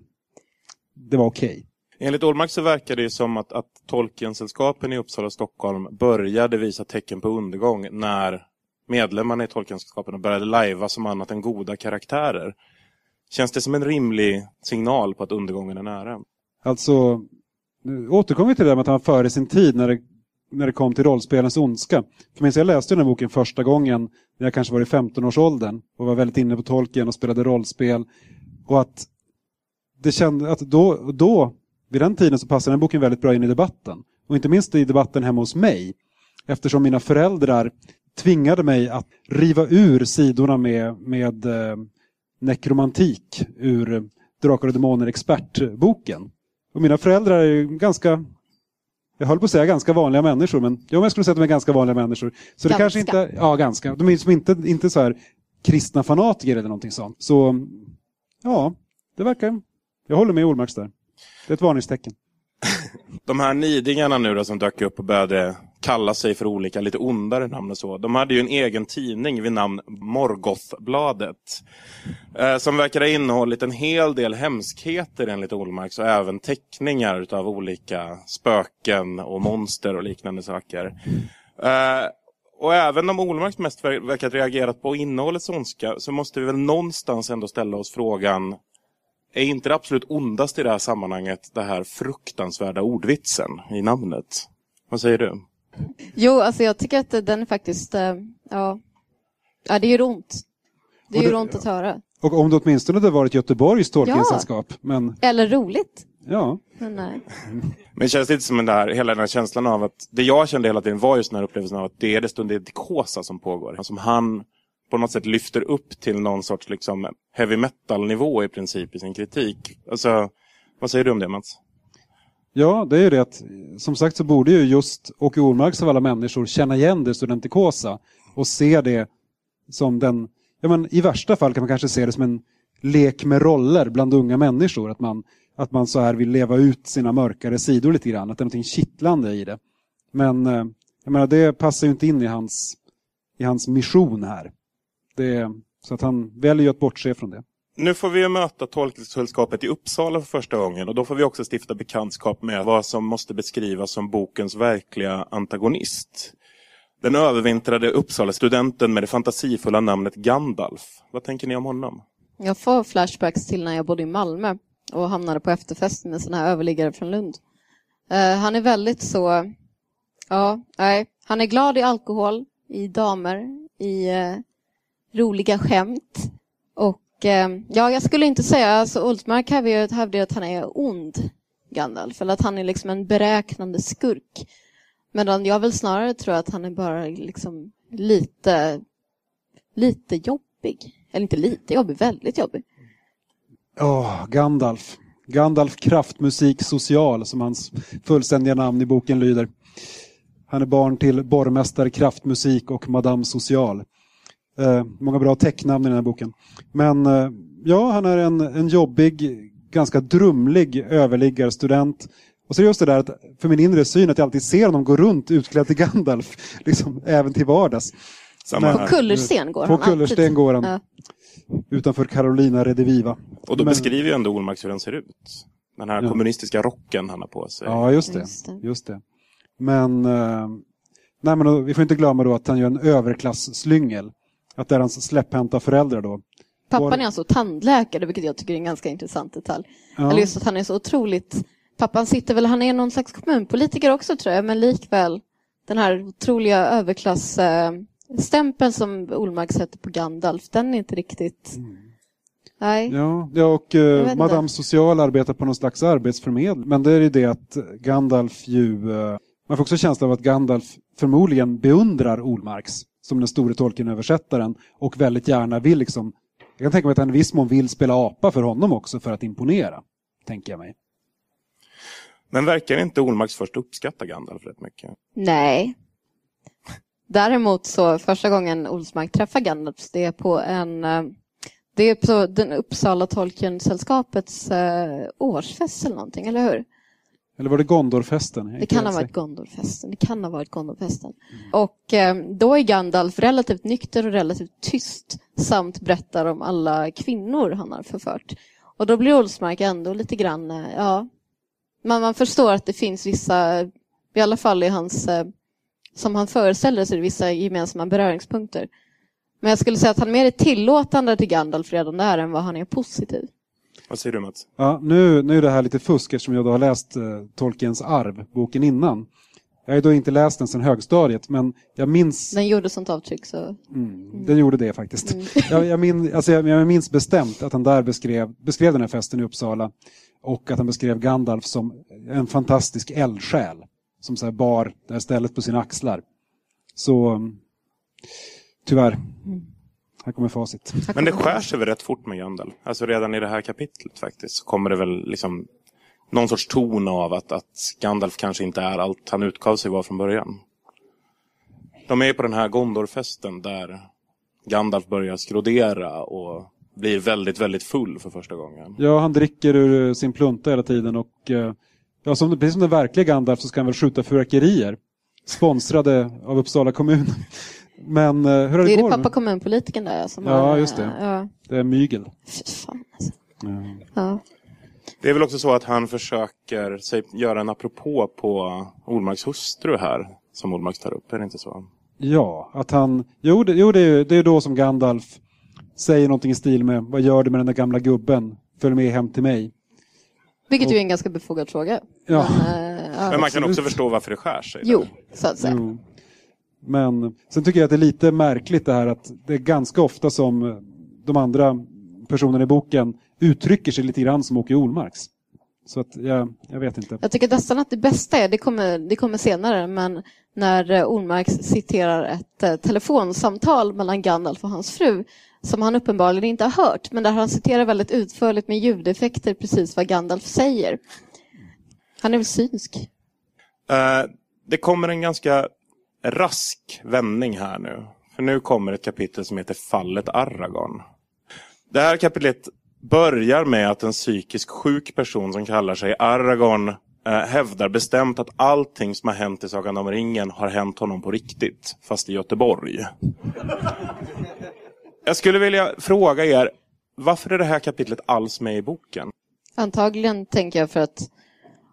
Speaker 4: det var okej.
Speaker 2: Enligt Olmark så verkar det som att, att Tolkiensällskapen i Uppsala och Stockholm började visa tecken på undergång när medlemmarna i Tolkiensällskapen började lajva som annat än goda karaktärer. Känns det som en rimlig signal på att undergången är nära?
Speaker 4: Alltså, nu återkommer vi till det där med att han före sin tid när det, när det kom till rollspelens ondska. För minns jag läste den här boken första gången när jag kanske var i 15-årsåldern och var väldigt inne på Tolkien och spelade rollspel. Och att det kände att då, då, vid den tiden så passade den boken väldigt bra in i debatten. Och inte minst i debatten hemma hos mig. Eftersom mina föräldrar tvingade mig att riva ur sidorna med, med eh, nekromantik ur Drakar och Demoner expertboken. Och mina föräldrar är ju ganska, jag höll på att säga ganska vanliga människor, men jo, jag skulle säga att de är ganska vanliga människor. Så det
Speaker 3: Ganska.
Speaker 4: kanske inte, ja ganska, de är som inte, inte så här kristna fanatiker eller någonting sånt. Så ja, det verkar, jag håller med Olmarks där. Det är ett varningstecken.
Speaker 2: De här nidingarna nu då som dök upp och började kalla sig för olika lite ondare namn och så. De hade ju en egen tidning vid namn Morgothbladet. Eh, som verkar ha innehållit en hel del hemskheter enligt Olmarks och även teckningar av olika spöken och monster och liknande saker. Eh, och även om Olmarks mest verkat reagerat på innehållets ondska så måste vi väl någonstans ändå ställa oss frågan är inte det absolut ondaste i det här sammanhanget det här fruktansvärda ordvitsen i namnet? Vad säger du?
Speaker 3: Jo, alltså jag tycker att den är faktiskt, eh, ja, ja det gör ont. Det gör
Speaker 4: det-
Speaker 3: ont att höra.
Speaker 4: Och om det åtminstone hade varit Göteborgs Tolkiensällskap. Men
Speaker 3: Eller roligt.
Speaker 4: ja,
Speaker 3: Men nej.
Speaker 2: Men känns det inte som den där, hela den här känslan av att det jag kände hela tiden var just den här upplevelsen av att det är det stundikosa som pågår. Som han på något sätt lyfter upp till någon sorts liksom heavy metal-nivå i princip i sin kritik. Alltså, vad säger du om det Mats?
Speaker 4: Ja, det är ju det att som sagt så borde ju just Åke Ormarks av alla människor känna igen det studentikosa och se det som den, ja men i värsta fall kan man kanske se det som en lek med roller bland unga människor. Att man, att man så här vill leva ut sina mörkare sidor lite grann, att det är någonting kittlande i det. Men eh, jag menar, det passar ju inte in i hans, i hans mission här. Det så att han väljer ju att bortse från det.
Speaker 2: Nu får vi möta Tolksällskapet i Uppsala för första gången och då får vi också stifta bekantskap med vad som måste beskrivas som bokens verkliga antagonist. Den övervintrade Uppsala-studenten med det fantasifulla namnet Gandalf. Vad tänker ni om honom?
Speaker 3: Jag får flashbacks till när jag bodde i Malmö och hamnade på efterfest med såna här överliggare från Lund. Uh, han är väldigt så... Ja, nej. Han är glad i alkohol, i damer, i uh, roliga skämt. Och eh, ja, jag skulle inte säga... Alltså, Olsmark hävdar att han är ond, Gandalf. Eller att han är liksom en beräknande skurk. Medan jag väl snarare tror att han är bara liksom lite, lite jobbig. Eller inte lite jobbig, väldigt jobbig.
Speaker 4: Ja, oh, Gandalf. Gandalf Kraftmusik Social, som hans fullständiga namn i boken lyder. Han är barn till borgmästare Kraftmusik och Madame Social. Eh, många bra tecknamn i den här boken. Men eh, ja, han är en, en jobbig, ganska drumlig överliggarstudent. Och så är det just det där att för min inre syn att jag alltid ser honom gå runt utklädd till Gandalf, liksom även till vardags.
Speaker 3: Men, på kullersten går
Speaker 4: på han kullersten går han. Ja. Utanför Carolina Rediviva.
Speaker 2: Och då Men... beskriver ju ändå Olmark hur den ser ut. Den här ja. kommunistiska rocken han har på sig.
Speaker 4: Ja, just det. Just det. Just det. Men, eh, nej, men då, vi får inte glömma då att han gör en överklass-slyngel. Att det är hans släpphänta föräldrar då.
Speaker 3: Pappan är alltså tandläkare, vilket jag tycker är en ganska intressant detalj. Ja. Eller just att han är så otroligt... Pappan sitter väl, han är någon slags kommunpolitiker också tror jag, men likväl den här otroliga överklass... Eh, stämpeln som Olmark sätter på Gandalf, den är inte riktigt... Mm. Nej.
Speaker 4: Ja, ja och eh, Madame Social arbetar på någon slags arbetsförmedling. Men det är ju det att Gandalf ju... Eh, man får också känslan av att Gandalf förmodligen beundrar Olmarks som den store Tolkien-översättaren och väldigt gärna vill liksom... Jag kan tänka mig att han i viss mån vill spela apa för honom också för att imponera. Tänker jag mig.
Speaker 2: Men verkar inte Olmarks först uppskatta Gandalf rätt mycket?
Speaker 3: Nej, Däremot så första gången Olsmark träffar Gandalf, det är på en eh, det är på den Uppsala Tolkien-sällskapets eh, årsfest eller någonting, eller hur?
Speaker 4: Eller var det Gondorfesten?
Speaker 3: Det kan ha varit Gondorfesten. Det kan ha varit Gondorfesten. Mm. Och eh, då är Gandalf relativt nykter och relativt tyst samt berättar om alla kvinnor han har förfört. Och då blir Olsmark ändå lite grann, eh, ja, man, man förstår att det finns vissa, i alla fall i hans eh, som han föreställer sig vissa gemensamma beröringspunkter. Men jag skulle säga att han mer är tillåtande till Gandalf redan där än vad han är positiv.
Speaker 2: Vad säger du Mats?
Speaker 4: Ja, nu, nu är det här lite fusk eftersom jag då har läst uh, Tolkiens arv, boken innan. Jag har då inte läst den sedan högstadiet, men jag minns...
Speaker 3: Den gjorde sånt avtryck så...
Speaker 4: Mm, mm. Den gjorde det faktiskt. Mm. jag, jag, min, alltså jag, jag minns bestämt att han där beskrev, beskrev den här festen i Uppsala och att han beskrev Gandalf som en fantastisk eldsjäl som så bar det här stället på sina axlar. Så tyvärr, här kommer facit.
Speaker 2: Men det skär sig väl rätt fort med Gandalf? Alltså redan i det här kapitlet faktiskt så kommer det väl liksom någon sorts ton av att, att Gandalf kanske inte är allt han utgav sig vara från början. De är på den här Gondorfesten där Gandalf börjar skrodera och blir väldigt, väldigt full för första gången.
Speaker 4: Ja, han dricker ur sin plunta hela tiden och eh, Ja, som, precis som den verkliga Gandalf så ska han väl skjuta fyrverkerier. Sponsrade av Uppsala kommun. Men eh, hur har det,
Speaker 3: det
Speaker 4: är går?
Speaker 3: det pappa kommunpolitiken där som
Speaker 4: Ja, har, just det. Ja. Det är mygel.
Speaker 3: Fy fan alltså. ja. ja.
Speaker 2: Det är väl också så att han försöker sig, göra en apropå på Olmarks hustru här, som Olmarks tar upp, är det inte så?
Speaker 4: Ja, att han... Jo, det, jo, det, är, det är då som Gandalf säger någonting i stil med Vad gör du med den där gamla gubben? Följ med hem till mig.
Speaker 3: Vilket ju är en ganska befogad fråga.
Speaker 4: Ja.
Speaker 2: Men, äh, Men man kan också förstå varför det skär sig.
Speaker 3: Jo, så att säga. Jo.
Speaker 4: Men sen tycker jag att det är lite märkligt det här att det är ganska ofta som de andra personerna i boken uttrycker sig lite grann som Åke Olmarks. Så att jag, jag vet inte.
Speaker 3: Jag tycker nästan att det bästa är, det kommer, det kommer senare, men när Olmarks citerar ett eh, telefonsamtal mellan Gandalf och hans fru som han uppenbarligen inte har hört, men där han citerar väldigt utförligt med ljudeffekter precis vad Gandalf säger. Han är väl synsk?
Speaker 2: Uh, det kommer en ganska rask vändning här nu. För nu kommer ett kapitel som heter Fallet Aragorn. Det här kapitlet börjar med att en psykisk sjuk person som kallar sig Aragorn eh, hävdar bestämt att allting som har hänt i Sagan om ringen har hänt honom på riktigt, fast i Göteborg. Jag skulle vilja fråga er, varför är det här kapitlet alls med i boken?
Speaker 3: Antagligen tänker jag för att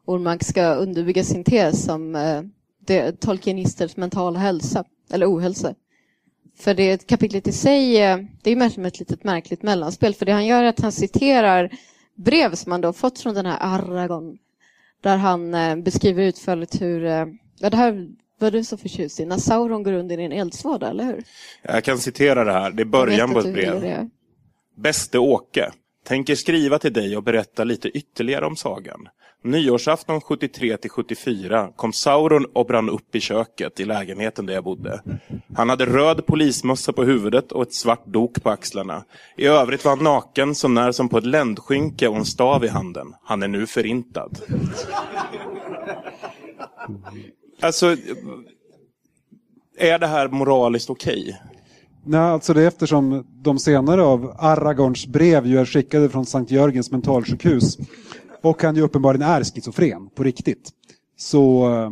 Speaker 3: Ormark ska underbygga sin tes som eh, det, tolkienisters mentala hälsa, eller ohälsa. För det kapitlet i sig, eh, det är mer som ett litet märkligt mellanspel. För det han gör är att han citerar brev som han då fått från den här Aragorn. Där han eh, beskriver utförligt hur, eh, ja det här var du så förtjust i, när Sauron går under i en eldsvåda, eller hur?
Speaker 2: Jag kan citera det här, det är början på ett brev. Bäste Åke, tänker skriva till dig och berätta lite ytterligare om sagan. Nyårsafton 73 till 74 kom Sauron och brann upp i köket i lägenheten där jag bodde. Han hade röd polismössa på huvudet och ett svart dok på axlarna. I övrigt var han naken som när som på ett ländskynke och en stav i handen. Han är nu förintad. Alltså, är det här moraliskt okej?
Speaker 4: Nej, alltså det är eftersom de senare av Aragorns brev ju är skickade från Sankt Jörgens mentalsjukhus och han ju uppenbarligen är schizofren på riktigt. Så eh,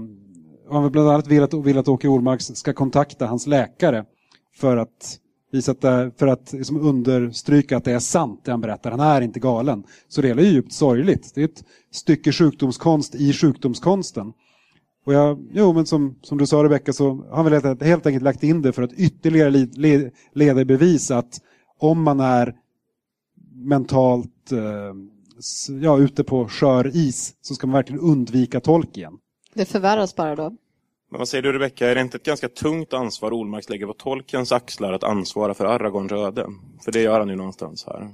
Speaker 4: han vill bland annat vill att, vill att Åke Ormark ska kontakta hans läkare för att visa att det, för att liksom understryka att det är sant det han berättar. Han är inte galen. Så det är djupt sorgligt. Det är ett stycke sjukdomskonst i sjukdomskonsten. Och jag, jo, men som, som du sa Rebecka så har han väl helt, helt enkelt lagt in det för att ytterligare li, le, leda i bevis att om man är mentalt eh, ja, ute på skör is så ska man verkligen undvika Tolkien.
Speaker 3: Det förvärras bara då.
Speaker 2: Men vad säger du Rebecka, är det inte ett ganska tungt ansvar Olmarks lägger på Tolkiens axlar att ansvara för Aragorns öde? För det gör han ju någonstans här.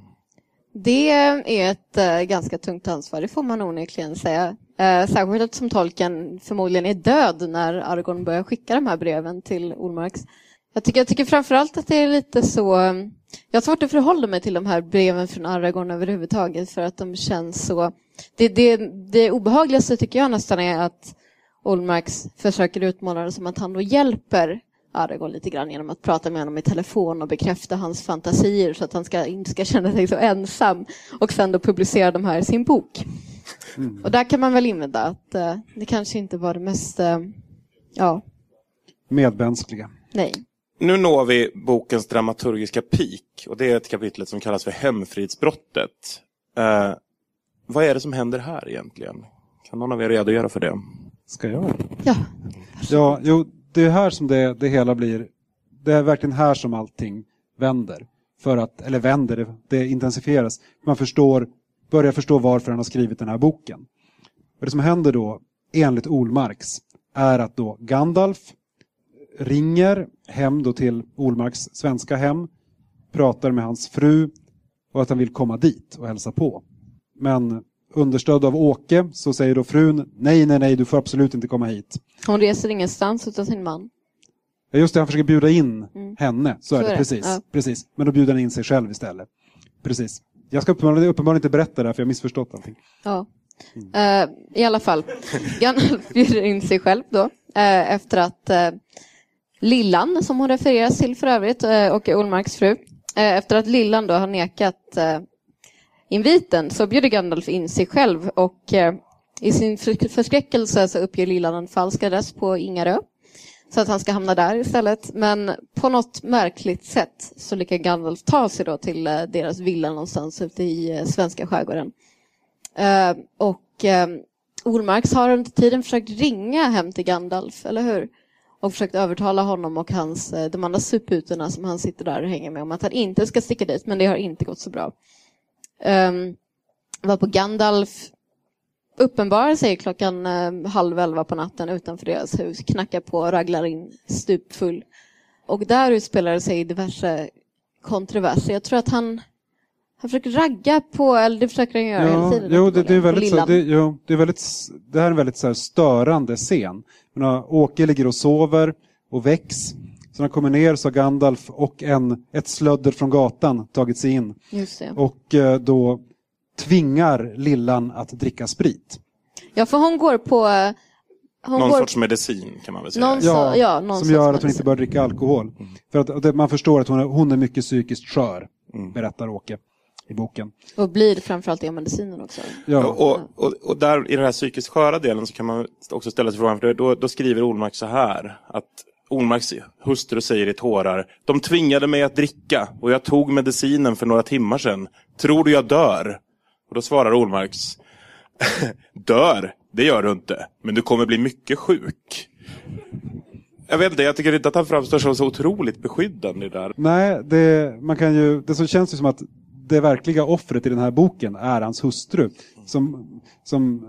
Speaker 3: Det är ett eh, ganska tungt ansvar, det får man onekligen säga. Eh, särskilt eftersom tolken förmodligen är död när Argon börjar skicka de här breven till Olmarks. Jag tycker, jag tycker framförallt att det är lite så... Jag har svårt att förhålla mig till de här breven från Aragorn överhuvudtaget för att de känns så... Det, det, det obehagligaste tycker jag nästan är att Olmarks försöker utmåla det som att han då hjälper Aragorn lite grann genom att prata med honom i telefon och bekräfta hans fantasier så att han ska, inte ska känna sig så ensam och sen då publicera de här i sin bok. Och där kan man väl invända att eh, det kanske inte var det mest, eh, ja,
Speaker 4: Medmänskliga.
Speaker 3: nej.
Speaker 2: Nu når vi bokens dramaturgiska peak och det är ett kapitel som kallas för Hemfridsbrottet. Eh, vad är det som händer här egentligen? Kan någon av er redogöra för det?
Speaker 4: Ska jag?
Speaker 3: Ja,
Speaker 4: Ja, jo, det är här som det, det hela blir... Det är verkligen här som allting vänder. För att, eller vänder, det, det intensifieras. Man förstår, börjar förstå varför han har skrivit den här boken. Och det som händer då, enligt Olmarks, är att då Gandalf ringer hem då till Olmarks svenska hem, pratar med hans fru och att han vill komma dit och hälsa på. Men understödd av Åke så säger då frun nej, nej, nej, du får absolut inte komma hit.
Speaker 3: hon reser ingenstans utan sin man.
Speaker 4: Ja, just det, han försöker bjuda in
Speaker 3: Mm.
Speaker 4: henne. Så,
Speaker 3: Så
Speaker 4: det,
Speaker 3: är det,
Speaker 4: precis,
Speaker 3: ja.
Speaker 4: precis. Men då bjuder han in sig själv istället. Precis. Jag ska uppenbarligen, uppenbarligen inte berätta det här för jag har missförstått allting.
Speaker 3: Ja. Eh, I alla fall, Gandalf bjuder in sig själv då eh, efter att eh, Lillan, som hon refereras till för övrigt, och Olmarks fru, efter att Lillan då har nekat inviten så bjuder Gandalf in sig själv och eh, i sin förskräckelse så uppger Lillan en falsk adress på Ingarö så att han ska hamna där istället. Men på något märkligt sätt så lyckas Gandalf ta sig då till eh, deras villa någonstans ute i eh, svenska skärgården. Eh, och eh, Olmarks har under tiden försökt ringa hem till Gandalf, eller hur? Och försökt övertala honom och hans, eh, de andra suputorna som han sitter där och hänger med om att han inte ska sticka dit, men det har inte gått så bra. Um, var på Gandalf uppenbarar sig klockan eh, halv elva på natten utanför deras hus, knackar på och raglar in stupfull. Och där utspelar det sig diverse kontroverser. Jag tror att han, han försöker ragga på, eller det försöker han göra hela
Speaker 4: Ja,
Speaker 3: tiden.
Speaker 4: jo, det, det är
Speaker 3: uppenbarligen, på
Speaker 4: väldigt, så,
Speaker 3: Lillan.
Speaker 4: det, jo, det är väldigt, s- det här är en väldigt så här, störande scen. Men, Åke ligger och sover och väcks. Så när han kommer ner så har Gandalf och en, ett slödder från gatan tagit sig in.
Speaker 3: Just det.
Speaker 4: Och eh, då tvingar Lillan att dricka sprit.
Speaker 3: Ja, för hon går på... eh, Hon
Speaker 2: Någon
Speaker 3: går,
Speaker 2: sorts medicin kan man väl säga.
Speaker 3: Någon så- ja, någon
Speaker 4: som gör att hon
Speaker 3: medicin.
Speaker 4: inte bör dricka alkohol. För att, man förstår att hon är, hon är mycket psykiskt skör,
Speaker 2: Mm.
Speaker 4: berättar Åke i boken.
Speaker 3: och blir framförallt det av medicinen också.
Speaker 4: Ja,
Speaker 2: Och, och, och där i den här psykiskt sköra delen så kan man också ställa sig frågan, för då, då skriver Olmark så här att Ormarks hustru säger i tårar. De tvingade mig att dricka och jag tog medicinen för några timmar sedan. Tror du jag dör? Och då svarar Ormarks. dör? Det gör du inte. Men du kommer bli mycket sjuk. Jag vet inte, jag tycker inte att han framstår som så otroligt beskyddande där.
Speaker 4: Nej, det, man kan ju, det så känns ju som att det verkliga offret i den här boken är hans hustru. Som, som,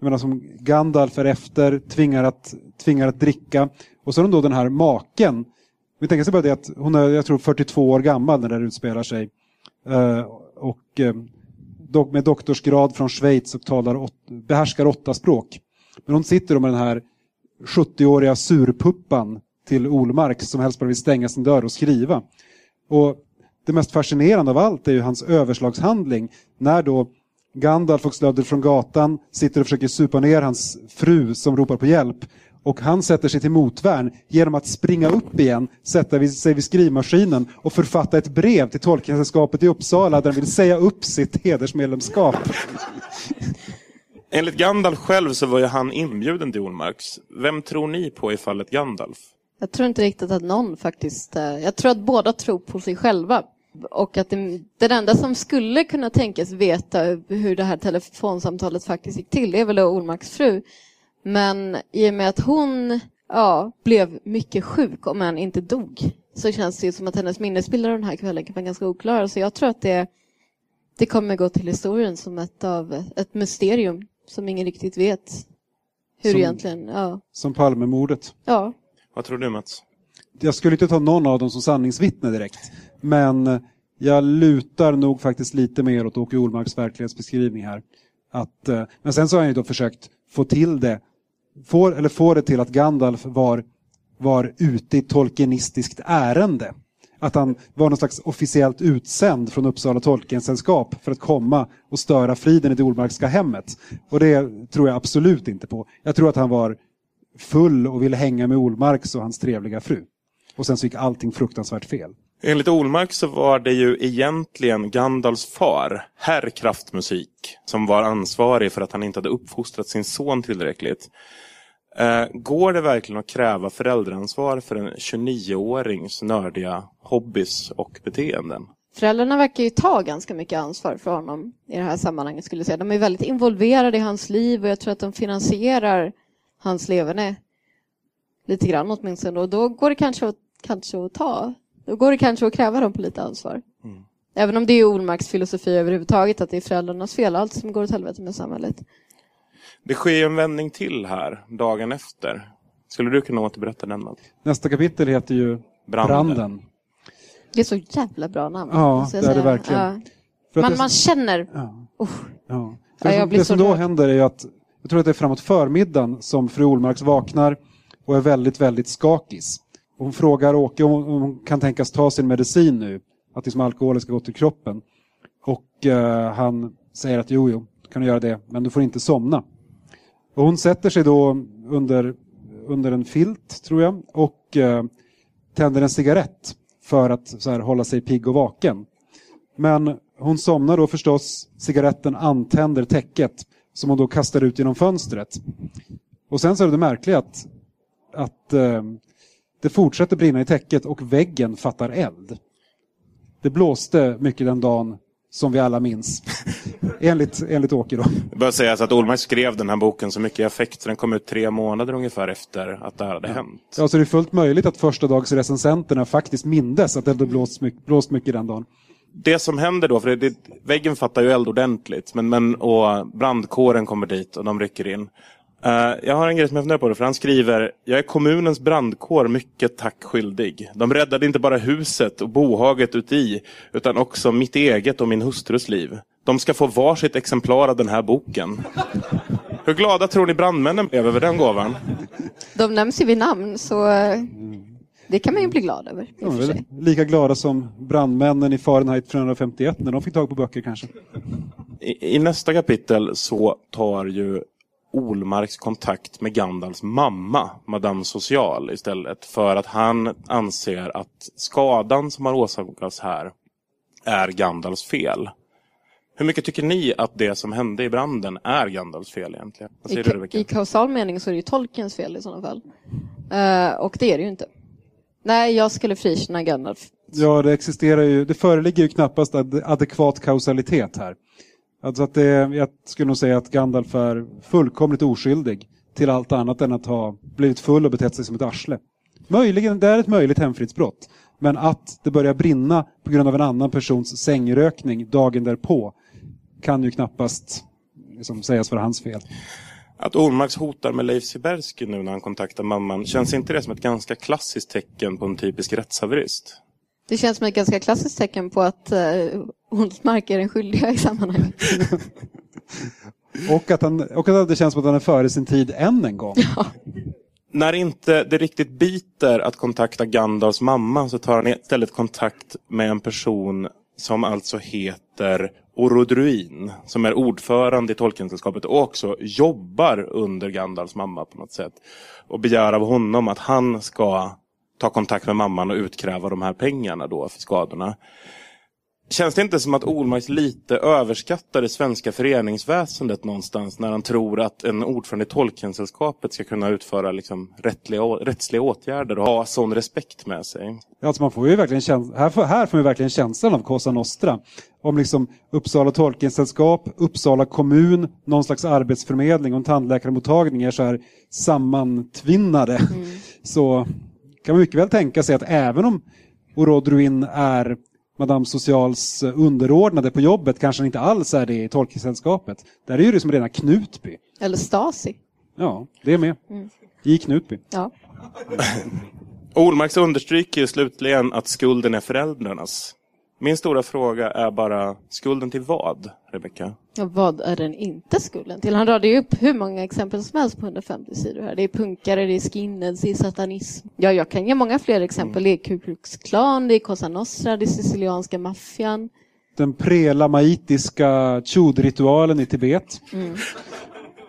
Speaker 4: jag menar, som Gandalf är efter, tvingar att, tvingar att dricka. Och så har hon då den här maken. Vi tänker oss bara det att hon är, jag tror 42 år gammal när det här utspelar sig. Eh, och eh, med doktorsgrad från Schweiz och talar åt, behärskar åtta språk. Men hon sitter då med den här 70-åriga surpuppan till Olmark som helst bara vill stänga sin dörr och skriva. Och det mest fascinerande av allt är ju hans överslagshandling när då Gandalf och Slödder från gatan sitter och försöker supa ner hans fru som ropar på hjälp. Och han sätter sig till motvärn genom att springa upp igen, sätta sig vid skrivmaskinen och författa ett brev till Tolkiensällskapet i Uppsala där han vill säga upp sitt hedersmedlemskap.
Speaker 2: Enligt Gandalf själv så var ju han inbjuden till Ormarks. Vem tror ni på i fallet Gandalf?
Speaker 3: Jag tror inte riktigt att någon faktiskt... eh, Jag tror att båda tror på sig själva. Och att det, den enda som skulle kunna tänkas veta hur det här telefonsamtalet faktiskt gick till, det är väl Ormarks fru. Men i och med att hon ja, blev mycket sjuk, om än inte dog, så känns det ju som att hennes minnesbilder av den här kvällen kan vara ganska oklara. Så jag tror att det, det kommer gå till historien som ett, av, ett mysterium som ingen riktigt vet hur
Speaker 4: Som-
Speaker 3: egentligen... Ja,
Speaker 4: Som Palmemordet.
Speaker 3: ja.
Speaker 2: Vad tror du Mats?
Speaker 4: Jag skulle inte ta någon av dem som sanningsvittne direkt. Men jag lutar nog faktiskt lite mer åt Åke Olmarks verklighetsbeskrivning här. Att, eh, men sen så har han ju då försökt få till det, får, eller får det till att Gandalf var, var ute i tolkienistiskt ärende. Att han var någon slags officiellt utsänd från Uppsala Tolkiensällskap för att komma och störa friden i det Olmarkska hemmet. Och det tror jag absolut inte på. Jag tror att han var full och ville hänga med Olmarks och hans trevliga fru. Och sen så gick allting fruktansvärt fel.
Speaker 2: Enligt Olmark så var det ju egentligen Gandalfs far, herr Kraftmusik, som var ansvarig för att han inte hade uppfostrat sin son tillräckligt. Eh, går det verkligen att kräva föräldraansvar för en 29-årings nördiga hobbys och beteenden?
Speaker 3: Föräldrarna verkar ju ta ganska mycket ansvar för honom i det här sammanhanget. skulle jag säga. De är väldigt involverade i hans liv och jag tror att de finansierar hans leverne lite grann åtminstone. Och då går det kanske att, kanske att ta. Då går det kanske att kräva dem på lite ansvar. Även om det är Olmarks filosofi överhuvudtaget att det är föräldrarnas fel, allt som går åt helvete med samhället.
Speaker 2: Det sker ju en vändning till här, dagen efter. Skulle du kunna återberätta den? Mats?
Speaker 4: Nästa kapitel heter ju
Speaker 2: Branden.
Speaker 4: Branden.
Speaker 3: Det är så jävla bra namn.
Speaker 4: Ja, det är det verkligen.
Speaker 3: Ja. Man,
Speaker 4: det-
Speaker 3: man känner...
Speaker 4: Ja.
Speaker 3: Usch.
Speaker 4: Ja.
Speaker 3: Ja,
Speaker 4: För det
Speaker 3: jag
Speaker 4: som,
Speaker 3: blir
Speaker 4: det
Speaker 3: så
Speaker 4: som då händer är att jag tror att det är framåt förmiddagen som fru Olmarks vaknar och är väldigt, väldigt skakis. Hon frågar Åke om, om hon kan tänkas ta sin medicin nu, att liksom alkoholen ska gå till kroppen. Och eh, han säger att jo, jo, kan du göra det, men du får inte somna. Och hon sätter sig då under, under en filt, tror jag, och eh, tänder en cigarett för att så här, hålla sig pigg och vaken. Men hon somnar då förstås, cigaretten antänder täcket som hon då kastar ut genom fönstret. Och sen så är det märkliga att, att eh, det fortsätter brinna i täcket och väggen fattar eld. Det blåste mycket den dagen som vi alla minns. enligt, enligt Åke då.
Speaker 2: Det bör sägas att Olmark skrev den här boken så mycket i affekt så den kom ut tre månader ungefär efter att det här hade hänt.
Speaker 4: Ja, så det är fullt möjligt att första dags recensenterna faktiskt mindes att det hade blåst mycket, blåst mycket den dagen.
Speaker 2: Det som händer då, för det, det, väggen fattar ju eld ordentligt, men, men, och brandkåren kommer dit och de rycker in. Eh, jag har en grej som jag funderar på, det, för han skriver Jag är kommunens brandkår mycket tack skyldig. De räddade inte bara huset och bohaget uti, utan också mitt eget och min hustrus liv. De ska få varsitt exemplar av den här boken. Hur glada tror ni brandmännen blev över den gåvan?
Speaker 3: De nämns ju vid namn, så eh, det kan man ju bli glad över.
Speaker 4: Väl lika glada som brandmännen i Fahrenheit 451 när de fick tag på böcker kanske.
Speaker 2: I, I nästa kapitel så tar ju Olmarks kontakt med Gandalfs mamma, Madame Social, istället. För att han anser att skadan som har åsamkats här är Gandalfs fel. Hur mycket tycker ni att det som hände i branden är Gandalfs fel egentligen? Vad
Speaker 3: I,
Speaker 2: säger du
Speaker 3: ka-
Speaker 2: Rebecka?
Speaker 3: I kausal mening så är det ju tolkens fel i sådana fall. Eh, och det är det ju inte. Nej, jag skulle frikänna Gandalf.
Speaker 4: Ja, det existerar ju, det föreligger ju knappast ad, adekvat kausalitet här. Alltså att det, jag skulle nog säga att Gandalf är fullkomligt oskyldig till allt annat än att ha blivit full och betett sig som ett arsle. Möjligen, det är ett möjligt hemfridsbrott. Men att det börjar brinna på grund av en annan persons sängrökning dagen därpå kan ju knappast liksom, sägas vara hans fel.
Speaker 2: Att Ormarks hotar med Leif Siberski nu när han kontaktar mamman, känns inte det som ett ganska klassiskt tecken på en typisk rättshaverist?
Speaker 3: Det känns som ett ganska klassiskt tecken på att uh, Olsmark är den skyldiga i sammanhanget.
Speaker 4: och, att han, och att det känns som att han är före sin tid än en gång.
Speaker 3: Ja.
Speaker 2: När inte det riktigt biter att kontakta Gandalfs mamma så tar han istället kontakt med en person som alltså heter Orodruin, som är ordförande i Tolkiensällskapet och också jobbar under Gandalfs mamma på något sätt. Och begär av honom att han ska ta kontakt med mamman och utkräva de här pengarna då för skadorna. Känns det inte som att Olmark lite överskattar det svenska föreningsväsendet någonstans när han tror att en ordförande i Tolkiensällskapet ska kunna utföra liksom rättliga, rättsliga åtgärder och ha sån respekt med sig?
Speaker 4: Alltså man får ju verkligen käns- här, får, här får man verkligen känslan av Cosa Nostra. Om liksom Uppsala Tolkiensällskap, Uppsala kommun, någon slags arbetsförmedling och en tandläkarmottagning är så här sammantvinnade. Mm. Så kan man mycket väl tänka sig att även om Orodruin är Madame Socials underordnade på jobbet kanske inte alls är det i Tolkiensällskapet. Där är ju det som rena Knutby.
Speaker 3: Eller Stasi.
Speaker 4: Ja, det är med. Mm. I Knutby.
Speaker 3: Ja.
Speaker 2: Olmarks understryker slutligen att skulden är föräldrarnas. Min stora fråga är bara, skulden till vad, Rebecka?
Speaker 3: Ja, vad är den inte skulden till? Han radade ju upp hur många exempel som helst på 150 sidor här. Det är punkare, det är skinheads, det är satanism. Ja, jag kan ge många fler exempel. Det är Ku Klux Klan, det är Cosa Nostra, det är sicilianska maffian.
Speaker 4: Den prelamaitiska chud-ritualen i Tibet. Mm.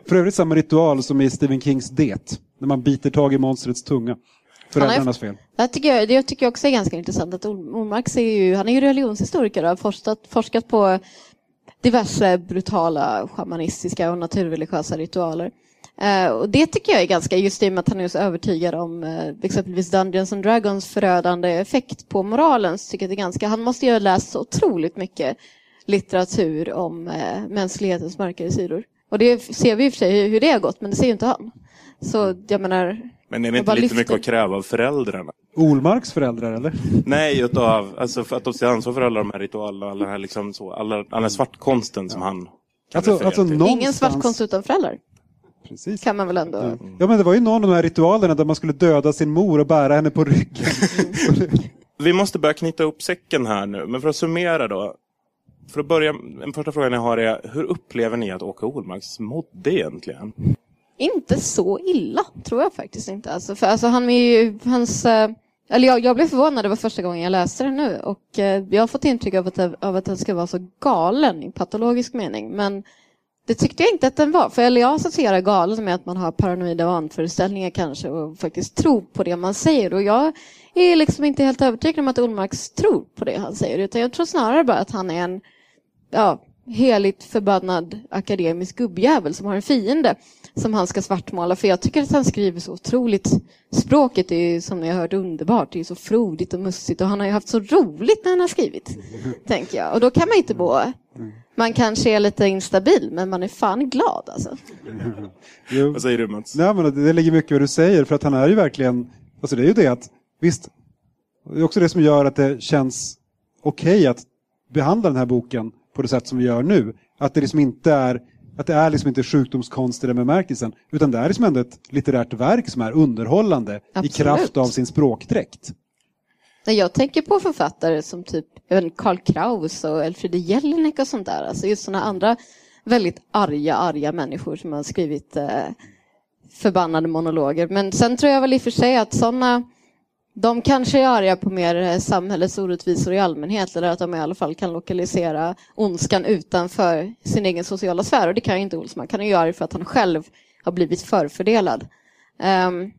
Speaker 4: För övrigt samma ritual som i Stephen Kings Det, när man biter tag i monstrets tunga. Föräldrarnas fel.
Speaker 3: Jag tycker, det jag tycker också är ganska intressant att Olmark är ju, han är ju religionshistoriker och har forskat, forskat på diverse brutala shamanistiska och naturreligiösa ritualer. Uh, och det tycker jag är ganska, just i och med att han är så övertygad om uh, exempelvis Dungeons and Dragons förödande effekt på moralen, så tycker jag det är ganska, han måste ju ha läst så otroligt mycket litteratur om uh, mänsklighetens mörkare sidor. Och det ser vi i och för sig hur det har gått, men det ser ju inte han. Så jag menar,
Speaker 2: men är det inte lite lyfter. mycket att kräva av föräldrarna?
Speaker 4: Olmarks föräldrar eller?
Speaker 2: Nej, utav, alltså för att de ska ansvara för alla de här ritualerna, alla, här liksom så, alla, alla svartkonsten ja. som han
Speaker 4: alltså, alltså någonstans...
Speaker 3: Ingen svartkonst utan föräldrar.
Speaker 4: Precis.
Speaker 3: Kan man väl ändå...
Speaker 4: Ja. ja. men det var ju någon av de här ritualerna där man skulle döda sin mor och bära henne på ryggen.
Speaker 2: Mm. Vi måste börja knyta upp säcken här nu, men för att summera då. För att börja, den första frågan jag har är, hur upplever ni att Åke Olmarks mådde egentligen?
Speaker 3: Inte så illa, tror jag faktiskt inte. Alltså, för, alltså, han är ju, hans, eh, eller jag, jag blev förvånad, det var första gången jag läste det nu. Och eh, jag har fått intryck av att, av att den ska vara så galen i patologisk mening. Men det tyckte jag inte att den var. För eller jag associerar galen med att man har paranoida vanföreställningar kanske och faktiskt tror på det man säger. Och jag är liksom inte helt övertygad om att Olmarks tror på det han säger. Utan jag tror snarare bara att han är en ja, heligt förbannad akademisk gubbjävel som har en fiende som han ska svartmåla. För jag tycker att han skriver så otroligt. Språket är ju, som ni har hört underbart. Det är så frodigt och mussigt och han har ju haft så roligt när han har skrivit. tänker jag. Och då kan man inte bo. Man kanske är lite instabil men man är fan glad alltså.
Speaker 2: Jo. Vad säger du Mats?
Speaker 4: Nej, men det ligger mycket i vad du säger för att han är ju verkligen, alltså det är ju det att visst, det är också det som gör att det känns okej okay att behandla den här boken på det sätt som vi gör nu. Att det liksom inte är att det är liksom inte sjukdomskonst i den bemärkelsen, utan det är liksom ändå ett litterärt verk som är underhållande Absolut. i kraft av sin språkdräkt.
Speaker 3: Jag tänker på författare som typ Karl Kraus och Elfriede Jelinek och sånt där. Alltså just sådana andra väldigt arga, arga människor som har skrivit eh, förbannade monologer. Men sen tror jag väl i och för sig att sådana de kanske är arga på mer samhällets orättvisor i allmänhet eller att de i alla fall kan lokalisera ondskan utanför sin egen sociala sfär. Och det kan ju inte Olsman. Han är ju arg för att han själv har blivit förfördelad. Um,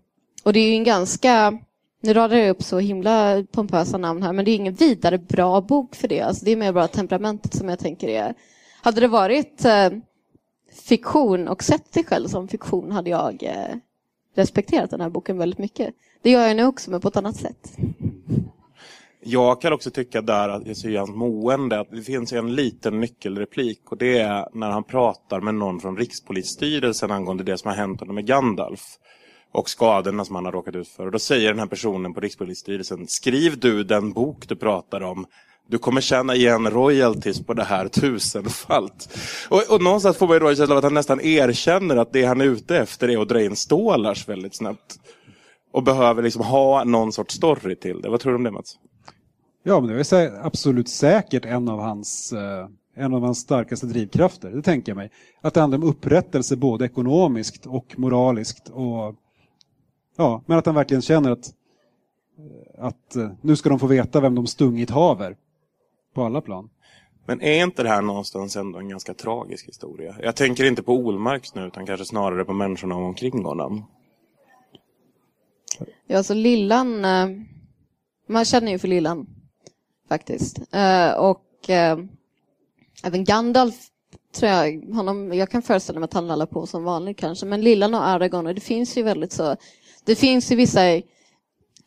Speaker 3: och det är ju en ganska... Nu radar jag upp så himla pompösa namn här, men det är ingen vidare bra bok för det. Alltså, det är mer bara temperamentet som jag tänker är... Hade det varit eh, fiktion och sett sig själv som fiktion hade jag eh, respekterat den här boken väldigt mycket. Det gör jag nu också, men på ett annat sätt.
Speaker 2: Jag kan också tycka där att jag ser hans mående att det finns en liten nyckelreplik och det är när han pratar med någon från Rikspolisstyrelsen angående det som har hänt honom med Gandalf och skadorna som han har råkat ut för. Och då säger den här personen på Rikspolisstyrelsen, skriv du den bok du pratar om. Du kommer tjäna igen royalties på det här tusenfalt. Och, och någonstans får man ju då en känsla av att han nästan erkänner att det han är ute efter är att dra in stålars väldigt snabbt. Och behöver liksom ha någon sorts story till det. Vad tror du om det Mats?
Speaker 4: Ja, men det är absolut säkert en av hans eh, en av hans starkaste drivkrafter, det tänker jag mig. Att det handlar om upprättelse både ekonomiskt och moraliskt. Och, ja, men att han verkligen känner att, eh, att eh, nu ska de få veta vem de stungit haver. På alla plan.
Speaker 2: Men är inte det här någonstans ändå en ganska tragisk historia? Jag tänker inte på Olmarks nu utan kanske snarare på människorna omkring honom. Alltså.
Speaker 3: Ja, alltså Lillan, eh, man känner ju för Lillan faktiskt. Eh, och eh, även Gandalf tror jag, honom, jag kan föreställa mig att han lallar på som vanligt kanske, men Lillan och Aragorn, och det finns ju väldigt så, det finns ju vissa,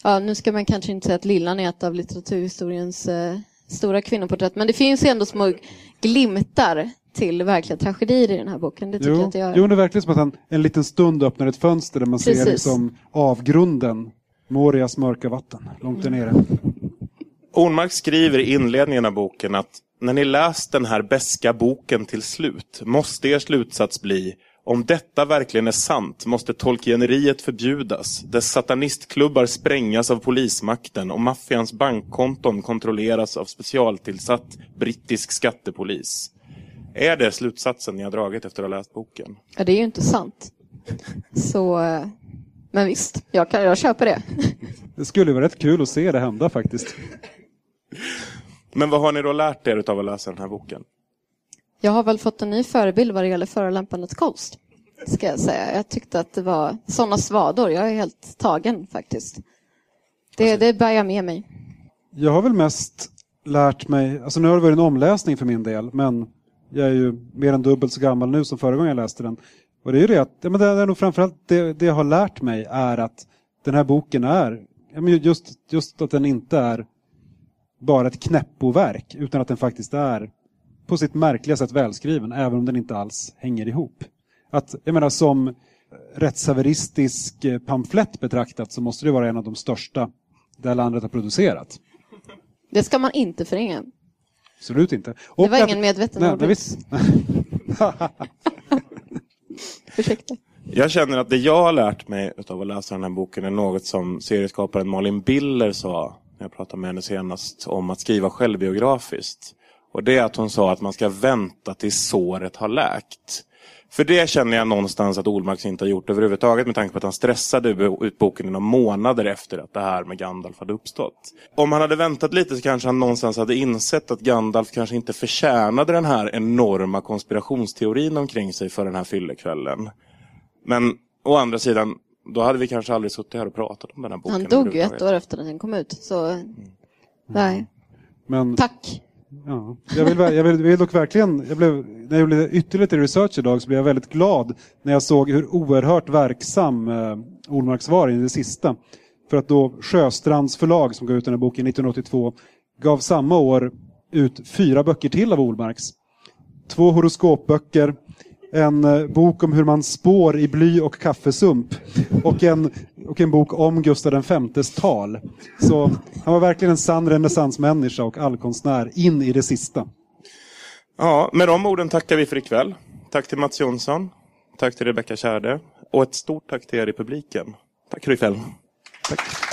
Speaker 3: ja nu ska man kanske inte säga att Lillan är ett av litteraturhistoriens eh, stora kvinnoporträtt, men det finns ju ändå små glimtar till verkliga tragedier i den här boken, det tycker jag
Speaker 4: Jo,
Speaker 3: att det gör.
Speaker 4: jo, det är verkligen som att han en liten stund öppnar ett fönster där man ser
Speaker 3: Precis.
Speaker 4: liksom avgrunden. Morias mörka vatten, långt där nere.
Speaker 2: Ornmark skriver i inledningen av boken att när ni läst den här beska boken till slut måste er slutsats bli om detta verkligen är sant måste tolkieneriet förbjudas, dess satanistklubbar sprängas av polismakten och maffians bankkonton kontrolleras av specialtillsatt brittisk skattepolis. Är det slutsatsen ni har dragit efter att ha läst boken?
Speaker 3: Ja, det är ju inte sant. Så, men visst, jag, kan, jag köper det.
Speaker 4: Det skulle vara rätt kul att se det hända faktiskt.
Speaker 2: Men vad har ni då lärt er av att läsa den här boken?
Speaker 3: Jag har väl fått en ny förebild vad det gäller förolämpandets konst. Ska jag säga. Jag tyckte att det var sådana svador. Jag är helt tagen faktiskt. Det, det bär jag med mig.
Speaker 4: Jag har väl mest lärt mig, alltså nu har det varit en omläsning för min del, men jag är ju mer än dubbelt så gammal nu som förra gången jag läste den. Och det är ju det att, ja, men det är nog framförallt det, det jag har lärt mig är att den här boken är, ja, men just, just att den inte är bara ett knäppoverk, utan att den faktiskt är på sitt märkliga sätt välskriven, även om den inte alls hänger ihop. Att, jag menar som rättshaveristisk eh, pamflett betraktat så måste det vara en av de största det här landet har producerat.
Speaker 3: Det ska man inte förringa.
Speaker 4: Absolut inte.
Speaker 3: Det
Speaker 4: Och
Speaker 3: var
Speaker 4: att-
Speaker 3: ingen medveten
Speaker 4: nej,
Speaker 3: ordvits.
Speaker 4: visst.
Speaker 3: Ursäkta.
Speaker 2: Jag känner att det jag har lärt mig av att läsa den här boken är något som serieskaparen Malin Biller sa när jag pratade med henne senast om att skriva självbiografiskt. Och det är att hon sa att man ska vänta tills såret har läkt. För det känner jag någonstans att Olmarks inte har gjort överhuvudtaget med tanke på att han stressade ut boken i några månader efter att det här med Gandalf hade uppstått. Om han hade väntat lite så kanske han någonstans hade insett att Gandalf kanske inte förtjänade den här enorma konspirationsteorin omkring sig för den här fyllekvällen. Men å andra sidan, då hade vi kanske aldrig suttit här och pratat om den här boken.
Speaker 3: Han dog ju ett år efter att den kom ut. Så, nej.
Speaker 4: Men
Speaker 3: Tack
Speaker 4: ja, jag, vill, jag vill, vill dock verkligen, jag blev, när jag gjorde ytterligare research idag så blev jag väldigt glad när jag såg hur oerhört verksam eh, Olmarks var i det sista. För att då Sjöstrands förlag som gav ut den här boken 1982 gav samma år ut fyra böcker till av Olmarks. Två horoskopböcker, en eh, bok om hur man spår i bly och kaffesump och en, och en bok om Gustav Vs tal. Så han var verkligen en sann renässansmänniska och allkonstnär in i det sista.
Speaker 2: Ja, med de orden tackar vi för ikväll. Tack till Mats Jonsson. Tack till Rebecka Kärde. Och ett stort tack till er i publiken. Tack för ikväll.
Speaker 4: Tack.